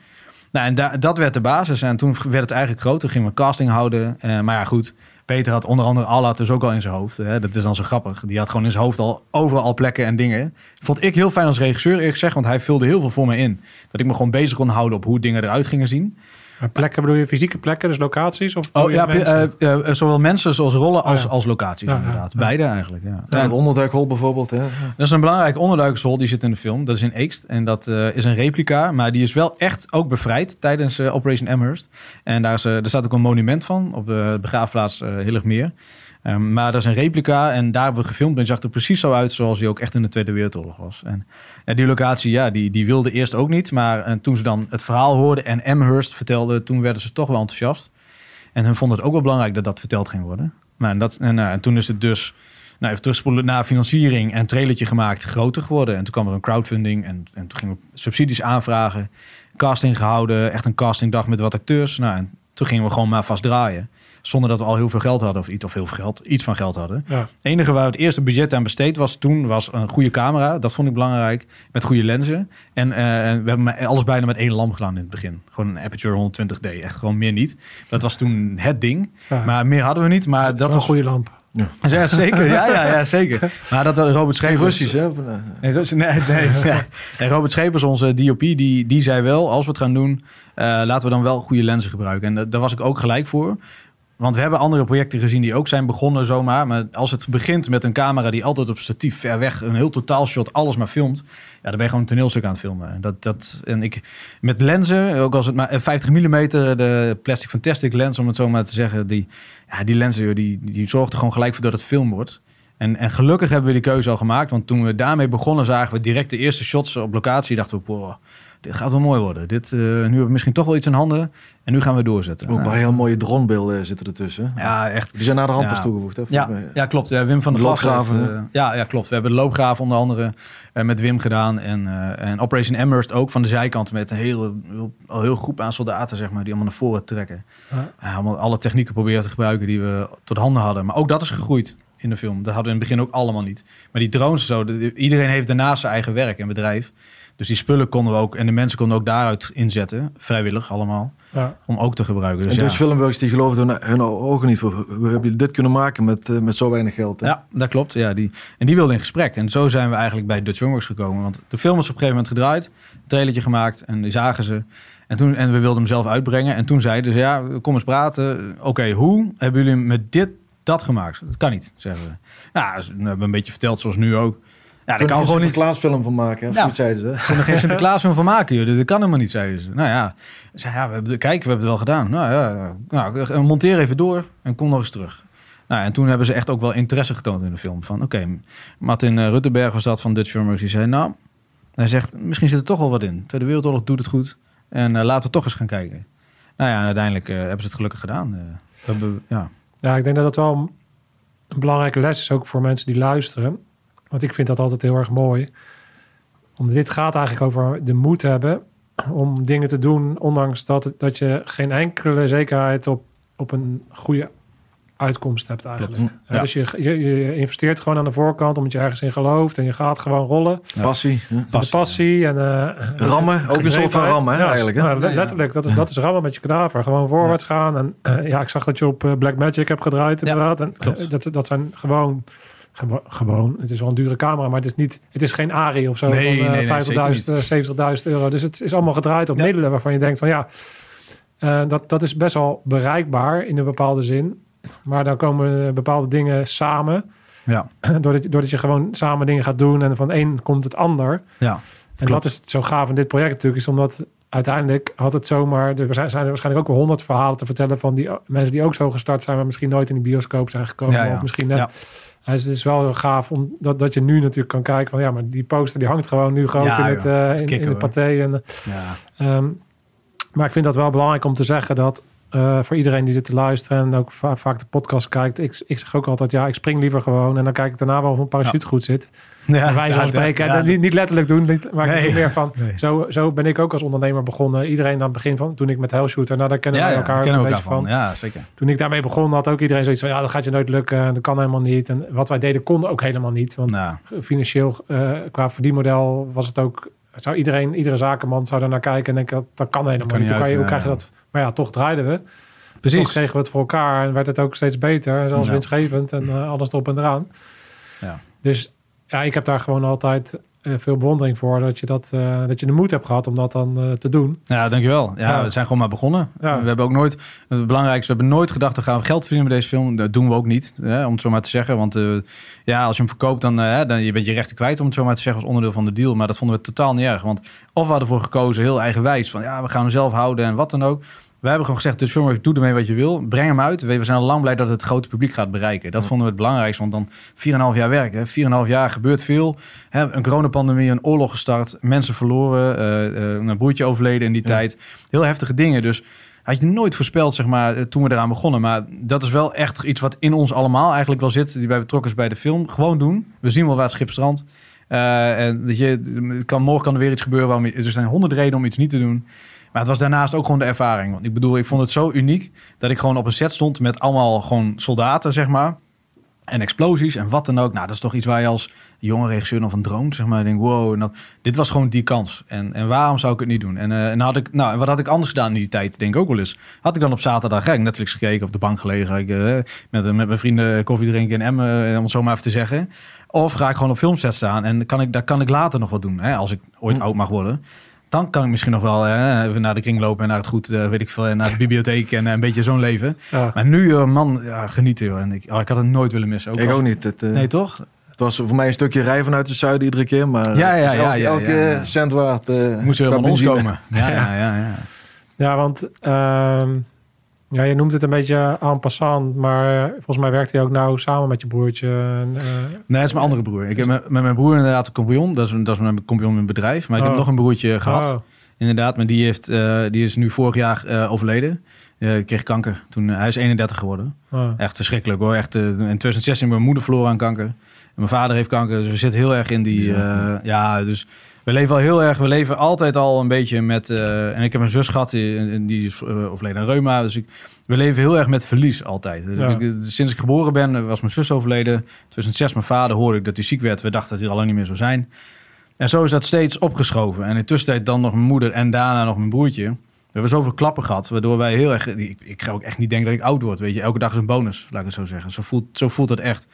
Nou, en da- dat werd de basis. En toen werd het eigenlijk groter. Gingen we casting houden. Maar ja, goed. Peter had onder andere Allard dus ook al in zijn hoofd. Hè. Dat is dan zo grappig. Die had gewoon in zijn hoofd al overal al plekken en dingen. Vond ik heel fijn als regisseur, eerlijk gezegd. Want hij vulde heel veel voor me in. Dat ik me gewoon bezig kon houden op hoe dingen eruit gingen zien. Maar plekken bedoel je fysieke plekken, dus locaties? Of Oh bedoel je ja, mensen? eh, eh, zowel mensen zoals rollen als, Oh, ja. als locaties Ja, inderdaad. ja. Beide eigenlijk, ja. Ja, het onderduikhol bijvoorbeeld, hè? Dat is een belangrijke onderduikersrol die zit in de film. Dat is in Eekst. En dat eh, is een replica. Maar die is wel echt ook bevrijd tijdens eh, Operation Amherst. En daar, is, eh, er staat ook een monument van op de begraafplaats eh Hilligmeer. Ehm, maar dat is een replica. En daar hebben we gefilmd. En zag er precies zo uit zoals die ook echt in de Tweede Wereldoorlog was. En die locatie, ja, die, die wilde eerst ook niet. Maar eh, toen ze dan het verhaal hoorden en Amherst vertelde... toen werden ze toch wel enthousiast. En hun vonden het ook wel belangrijk dat dat verteld ging worden. Maar en, dat, en, nou, en toen is het dus nou, even terugspoelen naar financiering en trailertje gemaakt, groter geworden. En toen kwam er een crowdfunding en, en toen gingen we subsidies aanvragen, casting gehouden, echt een castingdag met wat acteurs. Nou, en toen gingen we gewoon maar vast draaien. Zonder dat we al heel veel geld hadden, of iets, of heel veel geld, iets van geld hadden. Ja. Het enige waar het eerste budget aan besteed was toen, was een goede camera. Dat vond ik belangrijk, met goede lenzen. En eh, en we hebben maar alles bijna met één lamp gedaan in het begin. Gewoon een Aperture 120D, echt gewoon meer niet. Dat was toen het ding. Ja. Maar meer hadden we niet, maar dat was een goede lamp. Ja. Ja, zeker. Ja, ja, ja, zeker. Maar dat Robert Geen Schepers... Russisch, hè? Eh, Nee, nee, nee, ja. En Robert Schepers, onze DOP, die, die zei wel, als we het gaan doen, eh, laten we dan wel goede lenzen gebruiken. En da- daar was ik ook gelijk voor. Want we hebben andere projecten gezien die ook zijn begonnen zomaar. Maar als het begint met een camera die altijd op statief ver weg, een heel totaalshot, alles maar filmt. Ja, dan ben je gewoon een toneelstuk aan het filmen. En Dat, dat, en ik, met lenzen, ook als het maar eh, 50 mm, de plastic fantastic lens, om het zo maar te zeggen. Die, ja, die lenzen, die, die zorgt gewoon gelijk voor dat het film wordt. En, en gelukkig hebben we die keuze al gemaakt. Want toen we daarmee begonnen, zagen we direct de eerste shots op locatie. Dachten we, boah, dit gaat wel mooi worden. Dit, eh, nu hebben we misschien toch wel iets in handen. En nu gaan we doorzetten. Ook Ja. heel mooie dronebeelden zitten ertussen. Ja, echt. Die zijn naar de hand Ja. pas toegevoegd. Hè? Ja, ja, klopt. Ja, Wim van der Glas Loopgraven, heeft, eh, ja, ja, klopt. We hebben de loopgraven onder andere eh, met Wim gedaan. En, eh, en Operation Amherst ook van de zijkant met een hele, heel, al heel groep aan soldaten, zeg maar, die allemaal naar voren trekken. Ja. Ja, allemaal alle technieken proberen te gebruiken die we tot handen hadden. Maar ook dat is gegroeid in de film. Dat hadden we in het begin ook allemaal niet. Maar die drones zo, de- iedereen heeft daarnaast zijn eigen werk en bedrijf. Dus die spullen konden we ook, en de mensen konden ook daaruit inzetten, vrijwillig allemaal, Ja. om ook te gebruiken. Dus en ja. Dutch Filmworks die geloofden hun, hun ogen niet. voor. Hoe hebben dit kunnen maken met, eh, met zo weinig geld? hè? Ja, dat klopt. Ja, die, en die wilde in gesprek. En zo zijn we eigenlijk bij Dutch Filmworks gekomen. Want de film was op een gegeven moment gedraaid. Een trailertje gemaakt en die zagen ze. En, toen, en we wilden hem zelf uitbrengen. En toen zeiden ze, ja, kom eens praten. Oké, hoe hebben jullie met dit dat gemaakt? Dat kan niet, zeggen we. Nou, ze hebben een beetje verteld zoals nu ook. Ja, dat Kunnen kan er gewoon een niet. Sinterklaasfilm van maken? Of Ja. zoiets zeiden ze. We kunnen er geen Sinterklaas van maken, joh. Dat kan helemaal niet, zeiden ze. Nou ja, ze zei, ja we hebben, kijk, we hebben het wel gedaan. Nou ja, nou, monteer even door en kom nog eens terug. Nou, en toen hebben ze echt ook wel interesse getoond in de film. Van oké, Martin eh, Ruttenberg was dat van Dutch Filmworks. Die zei, nou, hij zegt, misschien zit er toch wel wat in. Tweede Wereldoorlog doet het goed. En eh, laten we toch eens gaan kijken. Nou ja, en uiteindelijk eh, hebben ze het gelukkig gedaan. Eh, we hebben, ja. Ja, ik denk dat dat wel een belangrijke les is ook voor mensen die luisteren. Want ik vind dat altijd heel erg mooi. Omdat dit gaat eigenlijk over de moed hebben om dingen te doen, ondanks dat, het- dat je geen enkele zekerheid op, op een goede uitkomst hebt eigenlijk. Ja. Dus je, je, je investeert gewoon aan de voorkant omdat je ergens in gelooft en je gaat gewoon rollen. Ja. Passie. En passie en eh, Rammen, ook een soort van rammen, Ja, eigenlijk, hè? nou, letterlijk, dat is, dat is rammen met je kadaver. Gewoon voorwaarts gaan. En eh, ja, ik zag dat je op eh, Black Magic hebt gedraaid inderdaad. En, dat, dat zijn gewoon, gewo- gewoon, het is wel een dure camera, maar het is niet, het is geen Ari of zo Nee, van nee, eh, nee, zeker 50.000, eh, 70.000 euro. Dus het is allemaal gedraaid op Ja. middelen waarvan je denkt van ja, eh, dat, dat is best wel bereikbaar in een bepaalde zin. Maar dan komen eh, bepaalde dingen samen. Ja, doordat, je- doordat je gewoon samen dingen gaat doen en van een komt het ander. ja. En Klopt. dat is zo gaaf in dit project natuurlijk, is omdat uiteindelijk had het zomaar, er zijn zijn er waarschijnlijk ook wel honderd verhalen te vertellen van die mensen die ook zo gestart zijn, maar misschien nooit in de bioscoop zijn gekomen. Ja, ja. Of misschien net. Ja. Dus het is wel heel gaaf om, dat, dat je nu natuurlijk kan kijken van ja, maar die poster die hangt gewoon nu groot Ja, in het, eh, in, Kicken, in het hoor. paté. En, ja. ehm, maar ik vind dat wel belangrijk om te zeggen dat eh, voor iedereen die zit te luisteren en ook va- vaak de podcast kijkt, ik, ik zeg ook altijd ja, ik spring liever gewoon en dan kijk ik daarna wel of mijn parachute goed zit. ja ja, spreken. ja, niet, niet letterlijk doen, niet- maar ik Nee. meer van. Nee. Zo, zo ben ik ook als ondernemer begonnen. Iedereen aan het begin van, toen ik met Hellshooter, nou daar kennen wij elkaar een kennen we beetje elkaar van. van. Ja, zeker. Toen ik daarmee begon had ook iedereen zoiets van, ja dat gaat je nooit lukken, dat kan helemaal niet. En wat wij deden kon ook helemaal niet. Want Nou, financieel, eh, qua verdienmodel was het ook, zou iedereen, iedere zakenman zou daar naar kijken en denken, dat, dat kan helemaal kan niet. uit, hoe krijg je dat? Maar ja, toch draaiden we. precies. Toch kregen we het voor elkaar en werd het ook steeds beter. Zelfs Ja. winstgevend en eh, alles erop en eraan. Ja. Dus ja, ik heb daar gewoon altijd veel bewondering voor. Dat je, dat, eh, dat je de moed hebt gehad om dat dan eh, te doen. Ja, dankjewel. Ja, Ja. we zijn gewoon maar begonnen. Ja. We hebben ook nooit, het belangrijkste, we hebben nooit gedacht, we gaan geld verdienen met deze film. Dat doen we ook niet, hè, om het zo maar te zeggen. Want eh, ja, als je hem verkoopt, dan, eh, dan je bent je rechten kwijt, om het zo maar te zeggen, als onderdeel van de deal. Maar dat vonden we totaal niet erg. Want of we hadden ervoor gekozen, heel eigenwijs, van ja, we gaan hem zelf houden en wat dan ook. Wij hebben gewoon gezegd, dus filmworks, doe ermee wat je wil. Breng hem uit. We we zijn al lang blij dat het het grote publiek gaat bereiken. Dat Ja. vonden we het belangrijkste. Want dan 4,5 jaar werk. hè. 4,5 jaar gebeurt veel. Hè, een coronapandemie, een oorlog gestart. Mensen verloren. eh, eh, een broertje overleden in die Ja. tijd. Heel heftige dingen. Dus had je nooit voorspeld, zeg maar, eh, toen we eraan begonnen. Maar dat is wel echt iets wat in ons allemaal eigenlijk wel zit. Die bij betrokken is bij de film. Gewoon doen. We zien wel waar het schip strandt. En weet je, kan, morgen kan er weer iets gebeuren. Waarom, je- er zijn honderd redenen om iets niet te doen. Maar het was daarnaast ook gewoon de ervaring. Want ik bedoel, ik vond het zo uniek dat ik gewoon op een set stond met allemaal gewoon soldaten, zeg maar. En explosies en wat dan ook. Nou, dat is toch iets waar je als jonge regisseur nog van droomt. Zeg maar, denk, wow, en dat, dit was gewoon die kans. En, en waarom zou ik het niet doen? En, eh, en had ik, nou, en wat had ik anders gedaan in die tijd? Denk ik ook wel eens. Had ik dan op zaterdag ja, Netflix gekeken, op de bank gelegen, ik, eh, met, met mijn vrienden koffie drinken in Emmen, eh, om het zo maar even te zeggen. Of ga ik gewoon op filmset staan en kan ik, daar kan ik later nog wat doen, hè, als ik ooit Hm. oud mag worden. Dan kan ik misschien nog wel hè, even naar de kring lopen en naar het goed, eh, weet ik veel, en naar de bibliotheek en eh, een beetje zo'n leven. Ja. Maar nu, eh, man, ja, genieten joh. En ik, oh, ik had het nooit willen missen. Ik als- ook niet. Het, eh, Nee, toch? het was voor mij een stukje rijden vanuit het zuiden iedere keer. Maar Ja, ja, ja, elke, ja, elke ja, ja. cent waard. eh, Moest qua van ons komen. Ja, ja, ja. ja. Ja, want ehm, ja, je noemt het een beetje en passant, maar eh, volgens mij werkt hij ook nou samen met je broertje. Eh, Nee, dat is mijn andere broer. Ik heb met, met mijn broer inderdaad een compagnon. Dat is, een- dat is mijn compagnon in het bedrijf. Maar ik heb Oh. nog een broertje gehad. oh, Inderdaad, maar die, heeft, eh, die is nu vorig jaar overleden. Kreeg kanker. Toen, hij is 31 geworden. oh. Echt verschrikkelijk hoor. Echt, in 2016 mijn moeder verloren aan kanker. En mijn vader heeft kanker. Dus we zitten heel erg in die... Ja. ja, dus we leven al heel erg... We leven altijd al een beetje met... eh, en ik heb een zus gehad, die, die is eh, overleden aan reuma. Dus ik, we leven heel erg met verlies altijd. Dus Ja. ik- sinds ik geboren ben, eh, was mijn zus overleden. 2006 mijn vader hoorde ik dat hij ziek werd. We dachten dat hij er al lang niet meer zou zijn. En zo is dat steeds opgeschoven. En in de tussentijd dan nog mijn moeder en daarna nog mijn broertje. We hebben zoveel klappen gehad, waardoor wij heel erg... Ik, ik ga ook echt niet denken dat ik oud word, weet je. Elke dag is een bonus, laat ik het zo zeggen. Zo voelt, zo voelt het echt.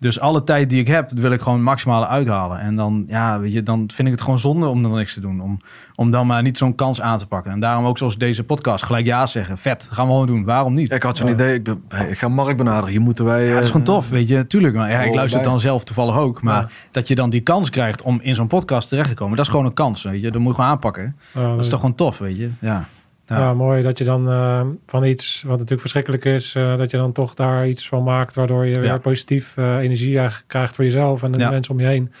Dus alle tijd die ik heb, wil ik gewoon maximale uithalen. En dan, ja, weet je, dan vind ik het gewoon zonde om dan niks te doen. Om, om dan maar niet zo'n kans aan te pakken. En daarom ook zoals deze podcast, gelijk ja zeggen. Vet, gaan we gewoon doen. Waarom niet? Ik had zo'n Ja. idee, ik, ben- hey, ik ga Mark benaderen. Hier moeten wij... Ja, dat is eh, gewoon tof, weet je. Tuurlijk, maar ja, ik Oh, luister het dan zelf toevallig ook. Maar Ja. dat je dan die kans krijgt om in zo'n podcast terecht te komen, dat is gewoon een kans, weet je. Dat moet je gewoon aanpakken. Dat is toch gewoon tof, weet je. Ja. Ja. Ja. mooi dat je dan eh, van iets wat natuurlijk verschrikkelijk is, eh, dat je dan toch daar iets van maakt, waardoor je Ja. weer positief eh, energie krijgt voor jezelf en de Ja. mensen om je heen.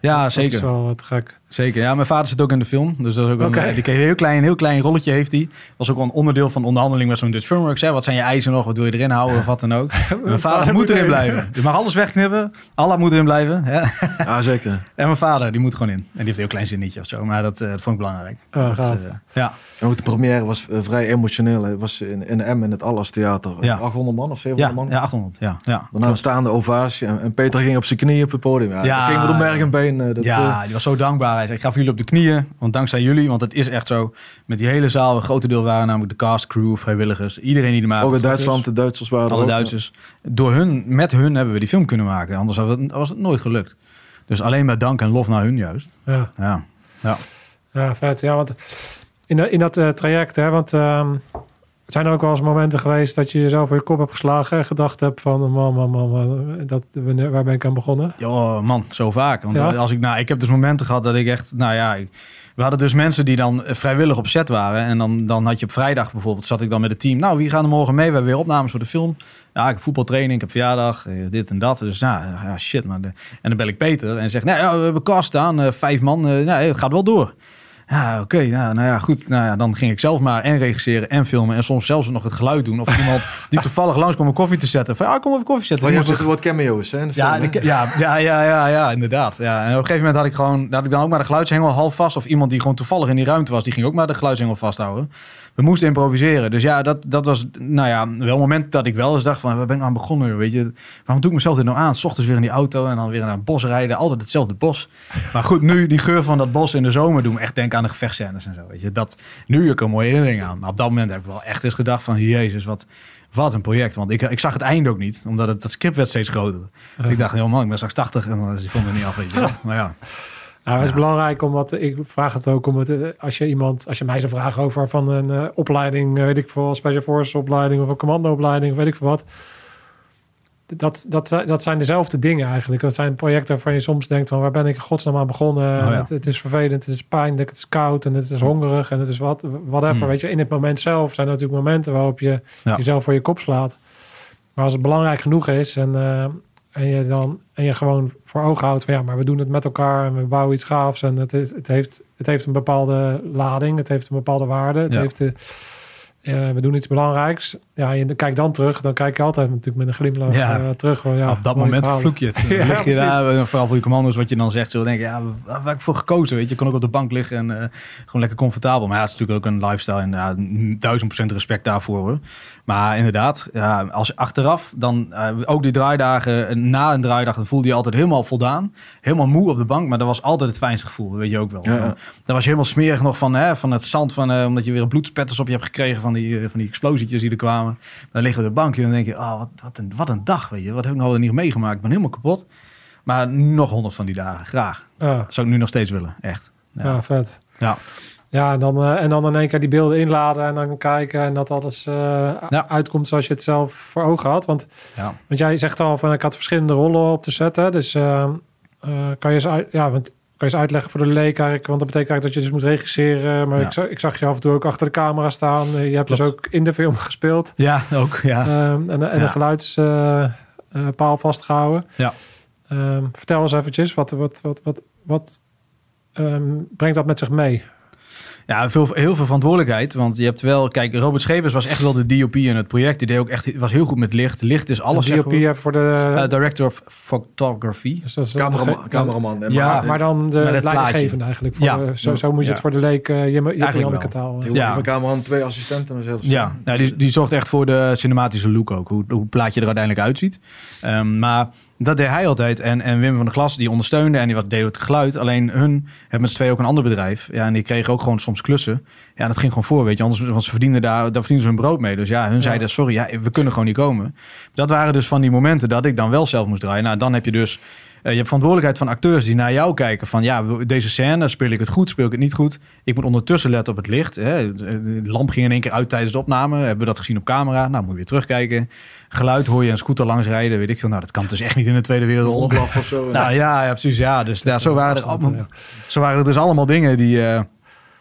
Ja, Dat zeker. is wel wat gek. Zeker. Ja, mijn vader zit ook in de film. Dus dat is ook een, Oké. eh, die heel klein, heel klein rolletje heeft hij. Was ook wel een onderdeel van de onderhandeling met zo'n Dutch Filmworks. Hè. Wat zijn je eisen nog? Wat wil je erin houden? Of wat dan ook. mijn vader moet erin blijven. Je mag alles wegknippen. Allah moet erin blijven. Hè. Ja, zeker. En mijn vader, die moet gewoon in. En die heeft een heel klein zinnetje of zo. Maar dat, eh, dat vond ik belangrijk. Oh, dat, eh, ja. En ook de première was eh, vrij emotioneel. Het was in, in de M in het Allas Theater. Ja. 800 man of Ja, 700 man. ja, 800. Ja, ja. Daarna een staande ovatie. En, en Peter ging op zijn knieën op het podium. Ja, Ja. dat ging met een merg en been. dat, ja, die was zo dankbaar. Hij zei, ik ga voor jullie op de knieën. Want dankzij jullie, want het is echt zo. Met die hele zaal, een grote deel waren namelijk de cast, crew, vrijwilligers. Iedereen die er maar ook in. Duitsland, de Duitsers waren er Alle ook. Duitsers. Door hun, met hun hebben we die film kunnen maken. Anders had het, was het nooit gelukt. Dus alleen maar dank en lof naar hun juist. Ja. Ja, ja. Ja, vet. Ja, want in, dat- in dat eh, traject, hè, want ehm, zijn er ook wel eens momenten geweest dat je jezelf voor je kop hebt geslagen en gedacht hebt van, man, man, man, man, dat, wanneer- waar ben ik aan begonnen? Ja, man, zo vaak. Want Ja? als ik, nou, ik heb dus momenten gehad dat ik echt, nou ja, ik- we hadden dus mensen die dan eh, vrijwillig op set waren. En dan, dan had je op vrijdag bijvoorbeeld, zat ik dan met het team. Nou, wie gaan er morgen mee? We hebben weer opnames voor de film. Ja, ik heb voetbaltraining, ik heb verjaardag, eh, dit en dat. Dus ja, ja shit. Maar de, en dan bel ik Peter en zeg, nou ja, we hebben cast staan, eh, vijf man. nou, het gaat wel door. Ja, oké. nou, nou ja, goed. Nou ja, dan ging ik zelf maar en regisseren en filmen. En soms zelfs nog het geluid doen. Of iemand die toevallig langs kwam om koffie te zetten. Van, ja, kom even koffie zetten. Maar je moest ook wat cameo's, hè? ja, film, hè? de- ja, ja, ja, ja, ja, inderdaad. Ja. En op een gegeven moment had ik gewoon, had ik dan ook maar de geluidshengel half vast. Of iemand die gewoon toevallig in die ruimte was, die ging ook maar de geluidshengel vasthouden. We moesten improviseren. Dus ja, dat, dat was, nou ja, wel een moment dat ik wel eens dacht van, waar ben ik nou aan begonnen? Weet je, waarom doe ik mezelf dit nou aan? 's ochtends weer in die auto en dan weer naar een bos rijden. Altijd hetzelfde bos. Maar goed, nu die geur van dat bos in de zomer doen me echt denken aan de gevechtscènes en zo. Weet je, dat, nu heb ik een mooie herinnering aan. Maar op dat moment heb ik wel echt eens gedacht van, jezus, wat, wat een project. Want ik, ik zag het einde ook niet, omdat het, dat script werd steeds groter. Dus ik dacht, joh man, ik ben straks 80 en dan is die film er niet af. Weet je. Maar ja, Nou, het is Ja. belangrijk omdat ik vraag het ook om het, eh, als je iemand, als je mij zou vragen over van een eh, opleiding, eh, weet ik veel, special forces opleiding of een commandoopleiding, of weet ik veel wat. Dat, dat, dat zijn dezelfde dingen eigenlijk. Dat zijn projecten waarvan je soms denkt van waar ben ik in godsnaam aan begonnen? Oh ja. het, het is vervelend, het is pijnlijk, het is koud en het is hongerig en het is wat, whatever. Hmm. Weet je, in het moment zelf zijn natuurlijk momenten waarop je Ja. jezelf voor je kop slaat. Maar als het belangrijk genoeg is en, eh, en je dan en je gewoon voor ogen houdt van ja, maar we doen het met elkaar en we bouwen iets gaafs en het, is, het, heeft, het heeft een bepaalde lading, het heeft een bepaalde waarde, het Ja. heeft eh, we doen iets belangrijks ja, je kijkt dan terug. Dan kijk je altijd natuurlijk met een glimlach Ja. eh, terug. Van, ja, op dat moment verhalen. vloek je het. Dan Ja, lig je daar, en vooral voor je commando's, wat je dan zegt. Zo denk je, ja, waar waar heb ik voor gekozen? Weet je, je kon ook op de bank liggen en eh, gewoon lekker comfortabel. Maar ja, het is natuurlijk ook een lifestyle en ja, duizend procent respect daarvoor. Hoor. Maar inderdaad, ja, als je achteraf, dan eh, ook die draaidagen, eh, na een draaidag, dan voelde je altijd helemaal voldaan. Helemaal moe op de bank, maar dat was altijd het fijnste gevoel, dat weet je ook wel. Ja, ja. Dan was je helemaal smerig nog van, hè, van het zand, van, eh, omdat je weer bloedspetters op je hebt gekregen van die, eh, van die explosietjes die er kwamen. Dan liggen we op de bankje en dan denk je, oh, wat, wat, een, wat een dag, weet je. Wat heb ik nou niet meegemaakt? Ik ben helemaal kapot. Maar nog honderd van die dagen, graag. Ja, Dat zou ik nu nog steeds willen, echt. ja. Ja, vet. ja. Ja, en dan, eh, en dan in één keer die beelden inladen en dan kijken en dat alles Ja. uitkomt zoals je het zelf voor ogen had. Want, ja. want jij zegt al van ik had verschillende rollen op te zetten. Dus eh, eh, kan, je eens uit, ja, want, kan je eens uitleggen voor de leek eigenlijk? Want dat betekent eigenlijk dat je dus moet regisseren. Maar Ja. ik, zag, ik zag je af en toe ook achter de camera staan. Eh, Je hebt dus ook in de film gespeeld. Ja, ook, ja. Ehm, en en Ja. een geluidspaal vastgehouden. Ja. Ehm, vertel eens eventjes, wat, wat, wat, wat, wat ehm, brengt dat met zich mee? Ja, veel, heel veel verantwoordelijkheid. Want je hebt wel... Kijk, Robert Schepers was echt wel de DOP in het project. Die deed ook echt... was heel goed met licht. Licht is alles, Een zeg DOP maar. even voor de... Eh, Director of Photography. dus dat is Cameraman, de- cameraman. en Ja, maar- dan de leidinggevende eigenlijk. Voor Ja. de- zo, zo moet je het voor de leek, uh, je, je wel. Janneke taal. eh. Tegenwoordig Ja. van cameraman twee assistenten. en zelfs Ja, nou, die, die zorgt echt voor de cinematische look ook. Hoe, hoe het plaatje er uiteindelijk uitziet. Ehm, maar dat deed hij altijd. En, en Wim van der Glas die ondersteunde en die wat deed het geluid. Alleen hun hebben met z'n tweeën ook een ander bedrijf. Ja, en die kregen ook gewoon soms klussen. Ja, dat ging gewoon voor, weet je. Anders, want ze verdienden daar, daar verdienden ze hun brood mee. Dus ja, hun zeiden, sorry, ja, we kunnen gewoon niet komen. Dat waren dus van die momenten dat ik dan wel zelf moest draaien. Nou, dan heb je dus... eh, je hebt verantwoordelijkheid van acteurs die naar jou kijken. Van ja, deze scène, speel ik het goed, speel ik het niet goed? Ik moet ondertussen letten op het licht. Hè. De lamp ging in één keer uit tijdens de opname. Hebben we dat gezien op camera? Nou, moet je weer terugkijken. Geluid hoor je een scooter langs rijden, weet ik veel. Nou, dat kan dus echt niet in de Tweede Wereldoorlog. Of zo. Nou ja, ja, precies. Ja, dus ja, zo, waren het allemaal, zo waren dus allemaal dingen die, eh,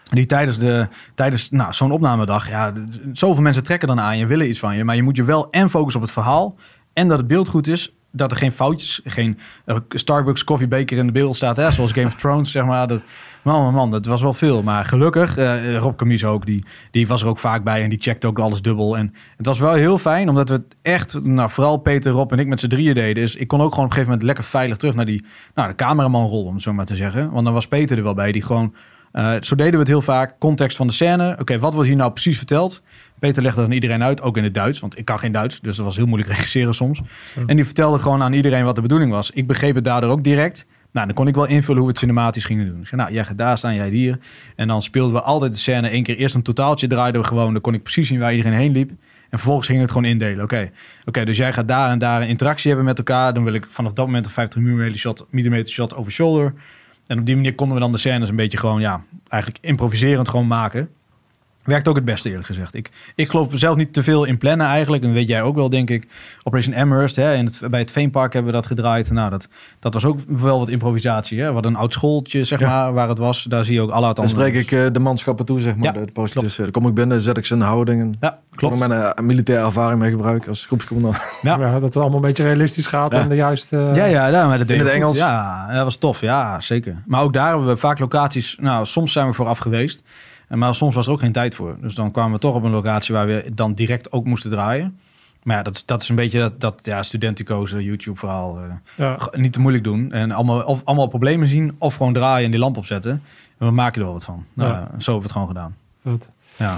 die tijdens, de, tijdens nou, zo'n opnamedag... Ja, zoveel mensen trekken dan aan je, willen iets van je. Maar je moet je wel en focussen op het verhaal... en dat het beeld goed is... Dat er geen foutjes, geen eh, Starbucks koffiebeker in de beeld staat, hè, zoals Game of Thrones, zeg maar. Dat, man, man, dat was wel veel. Maar gelukkig, eh, Rob Camus ook, die, die was er ook vaak bij en die checkte ook alles dubbel. En het was wel heel fijn, omdat we het echt, nou, vooral Peter, Rob en ik met z'n drieën deden. Dus ik kon ook gewoon op een gegeven moment lekker veilig terug naar die, nou, de cameramanrol, om het zo maar te zeggen. Want dan was Peter er wel bij, die gewoon, eh, zo deden we het heel vaak, context van de scène. Oké, wat wordt hier nou precies verteld? Peter legde dat aan iedereen uit, ook in het Duits, want ik kan geen Duits, dus dat was heel moeilijk regisseren soms. En die vertelde gewoon aan iedereen wat de bedoeling was. Ik begreep het daardoor ook direct. Nou, dan kon ik wel invullen hoe we het cinematisch gingen doen. Nou, jij gaat daar staan, jij hier. En dan speelden we altijd de scène één keer eerst een totaaltje draaiden we gewoon. Dan kon ik precies zien waar iedereen heen liep. En vervolgens ging het gewoon indelen. Oké, oké, dus jij gaat daar en daar een interactie hebben met elkaar. Dan wil ik vanaf dat moment een 50 mm shot, millimeter shot over shoulder. En op die manier konden we dan de scènes een beetje gewoon, ja, eigenlijk improviserend gewoon maken. Werkt ook het beste eerlijk gezegd. Ik, ik geloof zelf niet te veel in plannen eigenlijk. En weet jij ook wel, denk ik. Operation Amherst, hè, in het, bij het Veenpark hebben we dat gedraaid. Nou, dat, dat was ook wel wat improvisatie. Hè. Wat een oud schooltje, zeg Ja. maar, waar het was. Daar zie je ook alle uit Dan spreek ik eh, de manschappen toe, zeg maar. Ja, de, de parachutisten. Dan kom ik binnen, zet ik ze in de houding. En Ja, klopt. klopt. mijn eh, militaire ervaring mee gebruiken als groepscommandant. Ja. Ja, dat het allemaal een beetje realistisch gaat Ja. en de juiste... Ja, ja, ja, maar dat deed In het. Engels? Ja, dat was tof. Ja, zeker. Maar ook daar hebben we vaak locaties... Nou, soms zijn we vooraf geweest. En Maar soms was er ook geen tijd voor. Dus dan kwamen we toch op een locatie waar we dan direct ook moesten draaien. Maar ja, dat, dat is een beetje dat, dat ja, studenticoze YouTube-verhaal. eh, Ja. Niet te moeilijk doen. En allemaal, of, allemaal problemen zien. Of gewoon draaien en die lamp opzetten. En we maken er wel wat van. Nou, ja, zo hebben we het gewoon gedaan. Goed. Ja.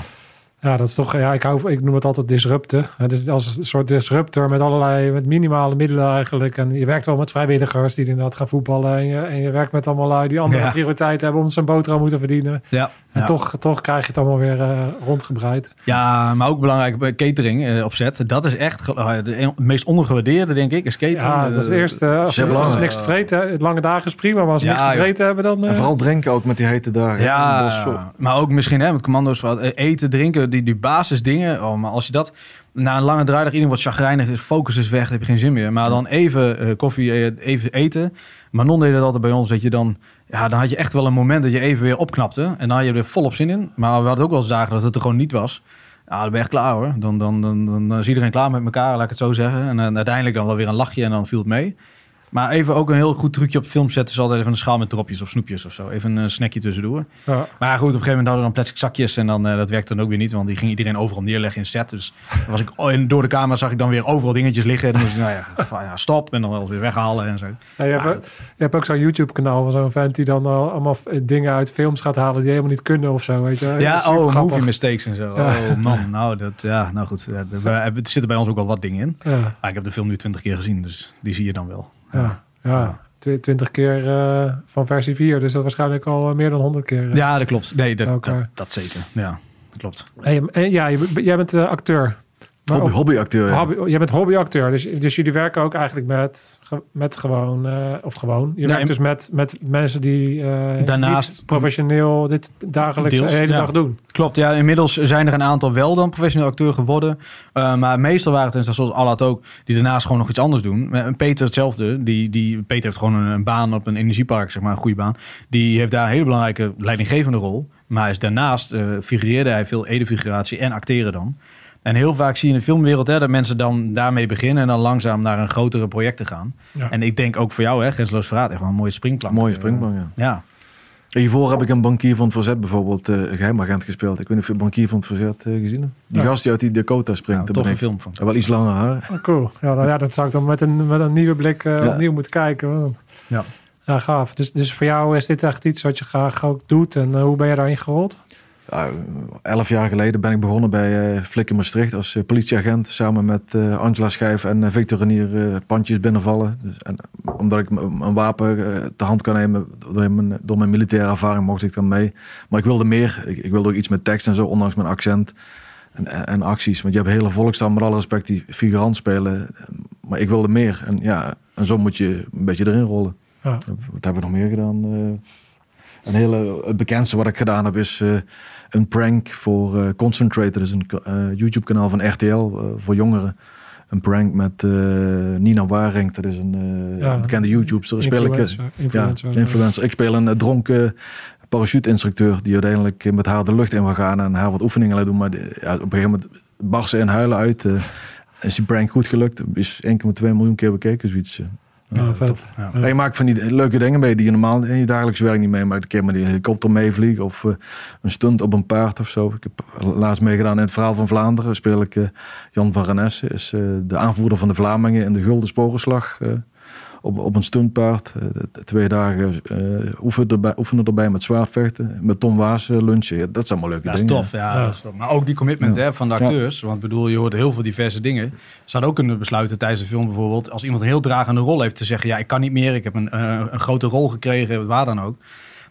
Ja, dat is toch, ja, ik, hou, ik noem het altijd disrupten. Hè, Dus als een soort disruptor met allerlei, met minimale middelen eigenlijk. En je werkt wel met vrijwilligers die inderdaad gaan voetballen. En je, en je werkt met allemaal lui die andere Ja. prioriteiten hebben om zijn boterham moeten verdienen. Ja, En ja. toch, toch krijg je het allemaal weer eh, rondgebreid. ja, maar ook belangrijk bij catering eh, opzet. Dat is echt eh, de het meest ondergewaardeerde, denk ik, is catering. Ja, dat is eerst, eh, als, zeer als niks te vreten, lange dagen is prima. Maar als ze Ja, niks te vreten hebben, dan... eh, En vooral drinken ook met die hete dagen. Ja, maar ook misschien hè, met commando's wat eten, drinken, die, die basisdingen. Oh, maar als je dat na een lange draaidag iedereen wordt chagrijnig, is focus is weg, dan heb je geen zin meer. Maar dan even eh, koffie, eh, even eten. Manon deed dat altijd bij ons, dat je dan, ja, dan had je echt wel een moment dat je even weer opknapte. En dan had je er volop zin in. Maar we hadden ook wel eens dagen dat het er gewoon niet was. Ja, dan ben je echt klaar hoor. Dan, dan, dan, dan, is iedereen klaar met elkaar, laat ik het zo zeggen. En, eh, uiteindelijk dan wel weer een lachje en dan viel het mee. Maar even ook een heel goed trucje op film zetten is altijd even een schaal met dropjes of snoepjes of zo. Even een snackje tussendoor. Ja. Maar goed, op een gegeven moment hadden we dan plastic zakjes en dan, eh, dat werkte dan ook weer niet, want die ging iedereen overal neerleggen in set. Dus was ik, oh, en door de camera zag ik dan weer overal dingetjes liggen. En dan moest ik, nou ja, stop en dan wel weer weghalen en zo. Ja, je, hebt, je hebt ook zo'n YouTube-kanaal van zo'n vent die dan al allemaal f- dingen uit films gaat halen die helemaal niet kunnen of zo. Weet je? Ja, oh, grappig. movie mistakes en zo. Ja. Oh man, nou, dat, ja, nou goed. Er, we- er zitten bij ons ook wel wat dingen in. Ja, Maar ik heb de film nu twintig keer gezien, dus die zie je dan wel. Ja, ja. Tw- Twintig keer eh, van versie 4, dus dat waarschijnlijk al eh, meer dan 100 keer. eh. Ja, dat klopt. Nee, dat, dat, zeker. Ja, dat klopt. Hey, en ja, je, jij bent eh, acteur. Maar Hobby, op- hobbyacteur. ja. hobby, jij bent hobbyacteur, dus, dus jullie werken ook eigenlijk met, met gewoon, eh, of gewoon, je Nee, werkt dus met, met mensen die eh, Daarnaast- niet professioneel dit dagelijks Deels, de hele ja. dag doen. Klopt, ja. Inmiddels zijn er een aantal wel dan professioneel acteur geworden. Uh, maar meestal waren het, zoals Allard ook, die daarnaast gewoon nog iets anders doen. Peter hetzelfde. Die, die, Peter heeft gewoon een, een baan op een energiepark, zeg maar, een goede baan. Die heeft daar een hele belangrijke leidinggevende rol. Maar is daarnaast uh, figureerde hij veel edefiguratie en acteren dan. En heel vaak zie je in de filmwereld hè, dat mensen dan daarmee beginnen en dan langzaam naar een grotere projecten gaan. Ja. En ik denk ook voor jou, hè, Grenzeloos Verraad, echt wel een mooie springplank. Mooie Uh, springplank, ja. ja. Hiervoor heb ik een bankier van het verzet bijvoorbeeld, eh, een geheimagent gespeeld. Ik weet niet of je bankier van het verzet eh, gezien hebt. Die Ja. gast die uit die Dakota springt. Ja, daar toffe ben ik- film van. Wel iets langer haar. Oh, cool. Ja, nou ja, dat zou ik dan met een, met een nieuwe blik eh, Ja. opnieuw moeten kijken. Ja. Ja, gaaf. Dus, dus voor jou is dit echt iets wat je graag ook doet. En hoe ben je daarin gerold? Ja, elf jaar geleden ben ik begonnen bij eh Flik in Maastricht als eh, politieagent. Samen met eh, Angela Schijf en eh, Victor Renier eh, pandjes binnenvallen. Dus, en, omdat ik een wapen eh, te hand kan nemen door mijn, door mijn militaire ervaring mocht ik dan mee. Maar ik wilde meer. Ik, ik wilde ook iets met tekst en zo, ondanks mijn accent. En, en, en acties. Want je hebt hele volkstaan met alle respect die figurant spelen. Maar ik wilde meer. En ja, en zo moet je een beetje erin rollen. Ja. Wat heb ik nog meer gedaan? Een hele, het bekendste wat ik gedaan heb is eh, een prank voor eh, Concentrate. Dat is een eh, YouTube kanaal van RTL voor jongeren. Een prank met Nina Waring. Dat is een Ja. bekende YouTuber. Speel ik, Influencer. influencer. ja, influencer. Ik speel een dronken parachute-instructeur die uiteindelijk met haar de lucht in wil gaan en haar wat oefeningen laat doen. Maar ja, op een gegeven moment barst ze in huilen uit. is die prank goed gelukt? Is 1,2 miljoen keer bekeken, zoiets. Ja, vet. tof. Ja. Je maakt van die leuke dingen mee die je normaal in je dagelijks werk niet meemaakt. Een keer met die helikopter meevliegen of eh, een stunt op een paard of zo. Ik heb laatst meegedaan in het verhaal van Vlaanderen. Speel ik eh, Jan van Renesse, is eh, de aanvoerder van de Vlamingen in de Gulden Sporenslag. Op, op een stuntpaard. Eh, twee dagen eh oefenen, erbij, oefenen erbij met zwaardvechten. Met Tom Waas eh, lunchen. Ja, dat zijn allemaal leuke Dat is dingen. tof, ja. Ja. Dat is tof. Maar ook die commitment Ja. hè, van de Ja. acteurs. Want ik bedoel, je hoort heel veel diverse dingen. Ze hadden ook kunnen besluiten tijdens de film bijvoorbeeld... als iemand een heel dragende rol heeft te zeggen... ja, ik kan niet meer, ik heb een, een grote rol gekregen, waar dan ook.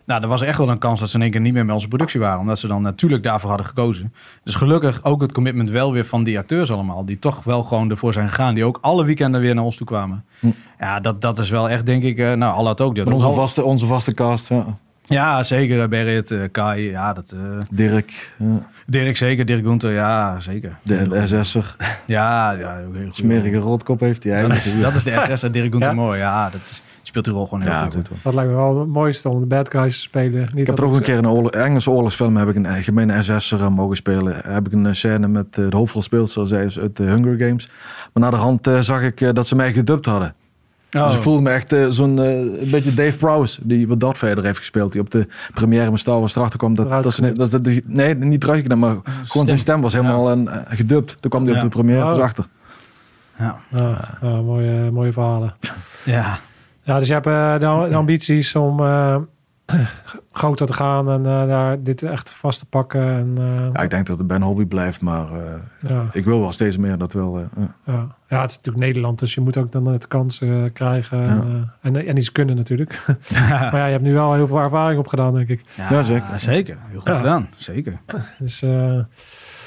Nou, er was echt wel een kans dat ze in één keer niet meer bij onze productie waren. Omdat ze dan natuurlijk daarvoor hadden gekozen. Dus gelukkig ook het commitment wel weer van die acteurs allemaal. Die toch wel gewoon ervoor zijn gegaan. Die ook alle weekenden weer naar ons toe kwamen. Hm. Ja, dat, dat is wel echt, denk ik... eh, nou, Allah had ook. Met ook onze, al- vaste, onze vaste cast. Ja. Ja, zeker. eh, Berit, eh, Kai, ja, dat... eh, Dirk, ja. Dirk zeker, Dirk Gunther, ja, zeker. de, de SS'er. Ja, ja ook heel goed. Smerige rotkop heeft hij Dat eigenlijk. is, dat is de SS en Dirk Gunther Ja? mooi. Ja, dat is, speelt die rol gewoon heel ja, goed. goed hoor. Dat lijkt me wel het mooiste om de bad guys te spelen. Niet Ik heb er ook een keer in een oorlog, Engelse oorlogsfilm heb ik een gemene SS'er eh, mogen spelen. Heb ik een eh, scène met eh, de hoofdrolspeelster, zij is uit de Hunger Games. Maar na de hand zag ik dat ze mij gedubt hadden. Oh. Dus ik voelde me echt zo'n een beetje Dave Prowse, die wat Darth Vader heeft gespeeld. Die op de première met Star Wars erachter kwam. Dat, dat, ze, dat, dat, die- nee, niet teruggeknipt, maar gewoon zijn stem was helemaal een, eh, gedubt. Toen kwam hij Ja. op de première Oh. dus achter. Ja. Ja, ja, mooie, mooie verhalen. ja. Ja, dus je hebt eh, de, de ambities om eh, groter te gaan en eh, daar dit echt vast te pakken. En, eh, Ja, ik denk dat het bij een hobby blijft, maar eh, ja, ik wil wel steeds meer. Dat wel. eh, ja. ja. het is natuurlijk Nederland, dus je moet ook dan het kans eh, krijgen en, en, en iets kunnen natuurlijk. maar ja, je hebt nu wel heel veel ervaring opgedaan, denk ik. Ja, Ja, zeker. zeker. Heel goed Ja. gedaan. Zeker. Dus eh,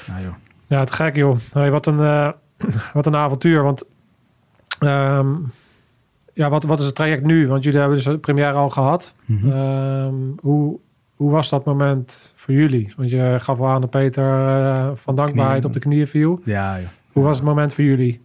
Ja, joh. ja, het gek joh. Hey, wat, een, eh, wat een avontuur, want ehm, ja, wat, wat is het traject nu? Want jullie hebben dus de première al gehad. Mhm. Ehm, hoe, hoe was dat moment voor jullie? Want je gaf al aan dat Peter eh, van dankbaarheid Knieën. op de knieën viel. ja, joh. Hoe was het moment voor jullie?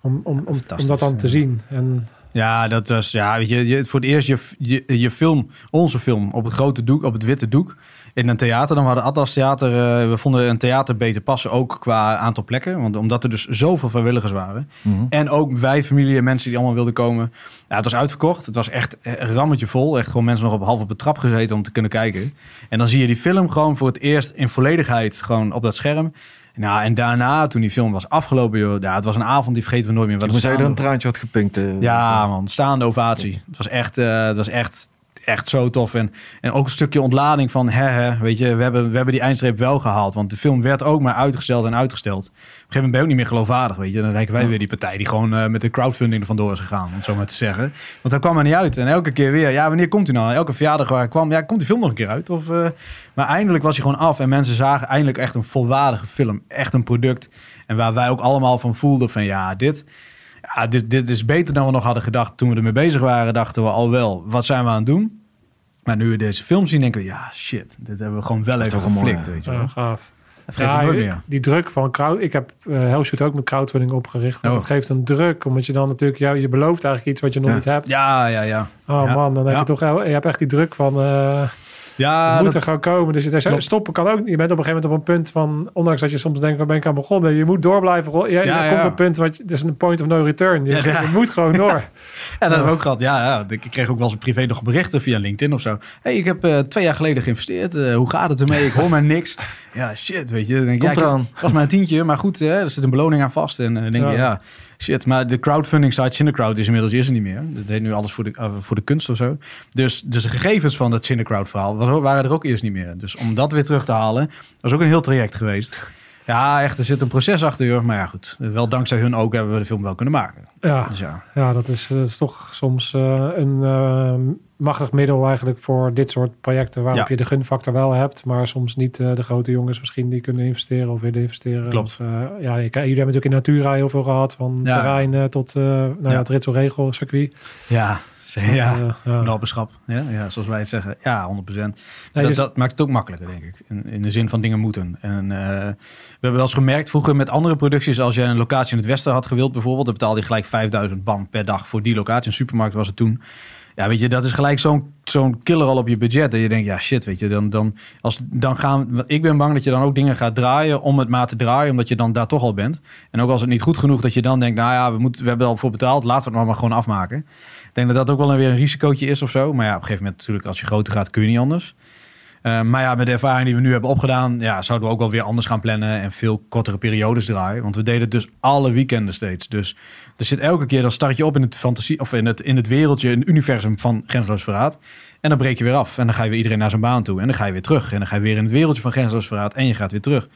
Om, om, om, om dat dan te zien. En Ja, dat was, ja, weet je, je, voor het eerst je, je, je film, onze film, op het grote doek, op het witte doek, in een theater. Dan hadden Atlas Theater, eh, we vonden een theater beter passen, ook qua aantal plekken. Want omdat er dus zoveel vrijwilligers waren. Mhm. En ook wij, familie en mensen die allemaal wilden komen. Ja, het was uitverkocht. Het was echt een rammetje vol. Echt gewoon mensen nog op half op de trap gezeten om te kunnen kijken. En dan zie je die film gewoon voor het eerst in volledigheid gewoon op dat scherm. Nou, en daarna, toen die film was afgelopen, joh, ja, het was een avond die vergeten we nooit meer. Moest zeggen dat staande- een traantje had gepinkt. eh. ja, man, staande ovatie. Het was echt, eh, het was echt, echt zo tof. En, en ook een stukje ontlading van, hè, hè, weet je, we hebben, we hebben die eindstreep wel gehaald. Want de film werd ook maar uitgesteld en uitgesteld. Op een gegeven moment ben je ook niet meer geloofwaardig, weet je. Dan lijken wij weer die partij die gewoon eh, met de crowdfunding er vandoor is gegaan, om het zo maar te zeggen. Want daar kwam er niet uit. En elke keer weer, ja, wanneer komt hij nou? Elke verjaardag waar hij kwam, ja, komt die film nog een keer uit? Of, eh, maar eindelijk was hij gewoon af en mensen zagen eindelijk echt een volwaardige film. Echt een product. En waar wij ook allemaal van voelden van, ja, dit... Ja, dit, dit is beter dan we nog hadden gedacht. Toen we ermee bezig waren, dachten we al wel, wat zijn we aan het doen? Maar nu we deze film zien, denken we, ja, shit, dit hebben we gewoon wel even geflikt, ja. weet je wel. Ja, gaaf. Meer. die druk van crowd. Ik heb uh, Hellshoot ook met crowdfunding opgericht. Oh. Dat geeft een druk, omdat je dan natuurlijk, ja, je belooft eigenlijk iets wat je nog Ja. niet hebt. Ja, ja, ja. Oh Ja. man, dan heb Ja. je toch, je hebt echt die druk van, eh Ja, je moet dat- er gewoon komen. Dus stoppen kan ook. Je bent op een gegeven moment op een punt van, ondanks dat je soms denkt, waar ben ik aan begonnen? Je moet door blijven. rollen. Ja, Ja, er ja. komt een punt, wat je, er is een point of no return. Je, je moet gewoon door. Ja, dat hebben we ook gehad. Ja, ja, ik kreeg ook wel eens privé nog berichten via LinkedIn of zo. hey, ik heb eh, twee jaar geleden geïnvesteerd. Eh, hoe gaat het ermee? Ik hoor maar niks. Ja, shit, weet je. Dan denk ik, ja, ik- was maar een tientje, maar goed, hè, er zit een beloning aan vast. En eh, dan denk je, Ja. Shit. Maar de crowdfunding site Cinecrowd is inmiddels is er niet meer. Dat heet nu alles voor de, eh, voor de kunst of zo. Dus, dus de gegevens van dat Cinecrowd verhaal wa- waren er ook eerst niet meer. Dus om dat weer terug te halen, was ook een heel traject geweest. Ja, echt, er zit een proces achter, joh. Maar ja, goed. Wel dankzij hun ook hebben we de film wel kunnen maken. Ja, Dus ja. ja dat, is, dat is toch soms eh, een eh, machtig middel eigenlijk voor dit soort projecten waarop Ja. je de gunfactor wel hebt, maar soms niet eh, de grote jongens misschien die kunnen investeren of willen investeren. Klopt. Of, ja, je, jullie hebben natuurlijk in Natura heel veel gehad, van Ja. terrein tot nou ja. Ja. het Ritselregel circuit. Ja, Ja. eh, ja. Nalpenschap, ja, ja, zoals wij het zeggen. Ja, 100%. Nee, dat, dus- dat maakt het ook makkelijker, denk ik. In, in de zin van dingen moeten. En eh, we hebben wel eens gemerkt vroeger met andere producties... als je een locatie in het westen had gewild bijvoorbeeld... dan betaalde je gelijk 5000 bam per dag voor die locatie. Een supermarkt was het toen. Ja, weet je, dat is gelijk zo'n zo'n killer al op je budget. Dat je denkt, ja shit, weet je, dan, dan, als, dan gaan... Ik ben bang dat je dan ook dingen gaat draaien om het maar te draaien... omdat je dan daar toch al bent. En ook als het niet goed genoeg dat je dan denkt... nou ja, we, moeten, we hebben al voor betaald, laten we het maar, maar gewoon afmaken. Ik denk dat dat ook wel weer een risicootje is of zo. Maar ja, op een gegeven moment natuurlijk, als je groter gaat, kun je niet anders. Uh, maar ja, met de ervaring die we nu hebben opgedaan, ja, zouden we ook wel weer anders gaan plannen en veel kortere periodes draaien. Want we deden het dus alle weekenden steeds. Dus er zit elke keer, dan start je op in het fantasie of in het, in het wereldje, een universum van Grensloos Verraad. En dan breek je weer af. En dan ga je weer iedereen naar zijn baan toe. En dan ga je weer terug. En dan ga je weer in het wereldje van Grensloos Verraad. En je gaat weer terug.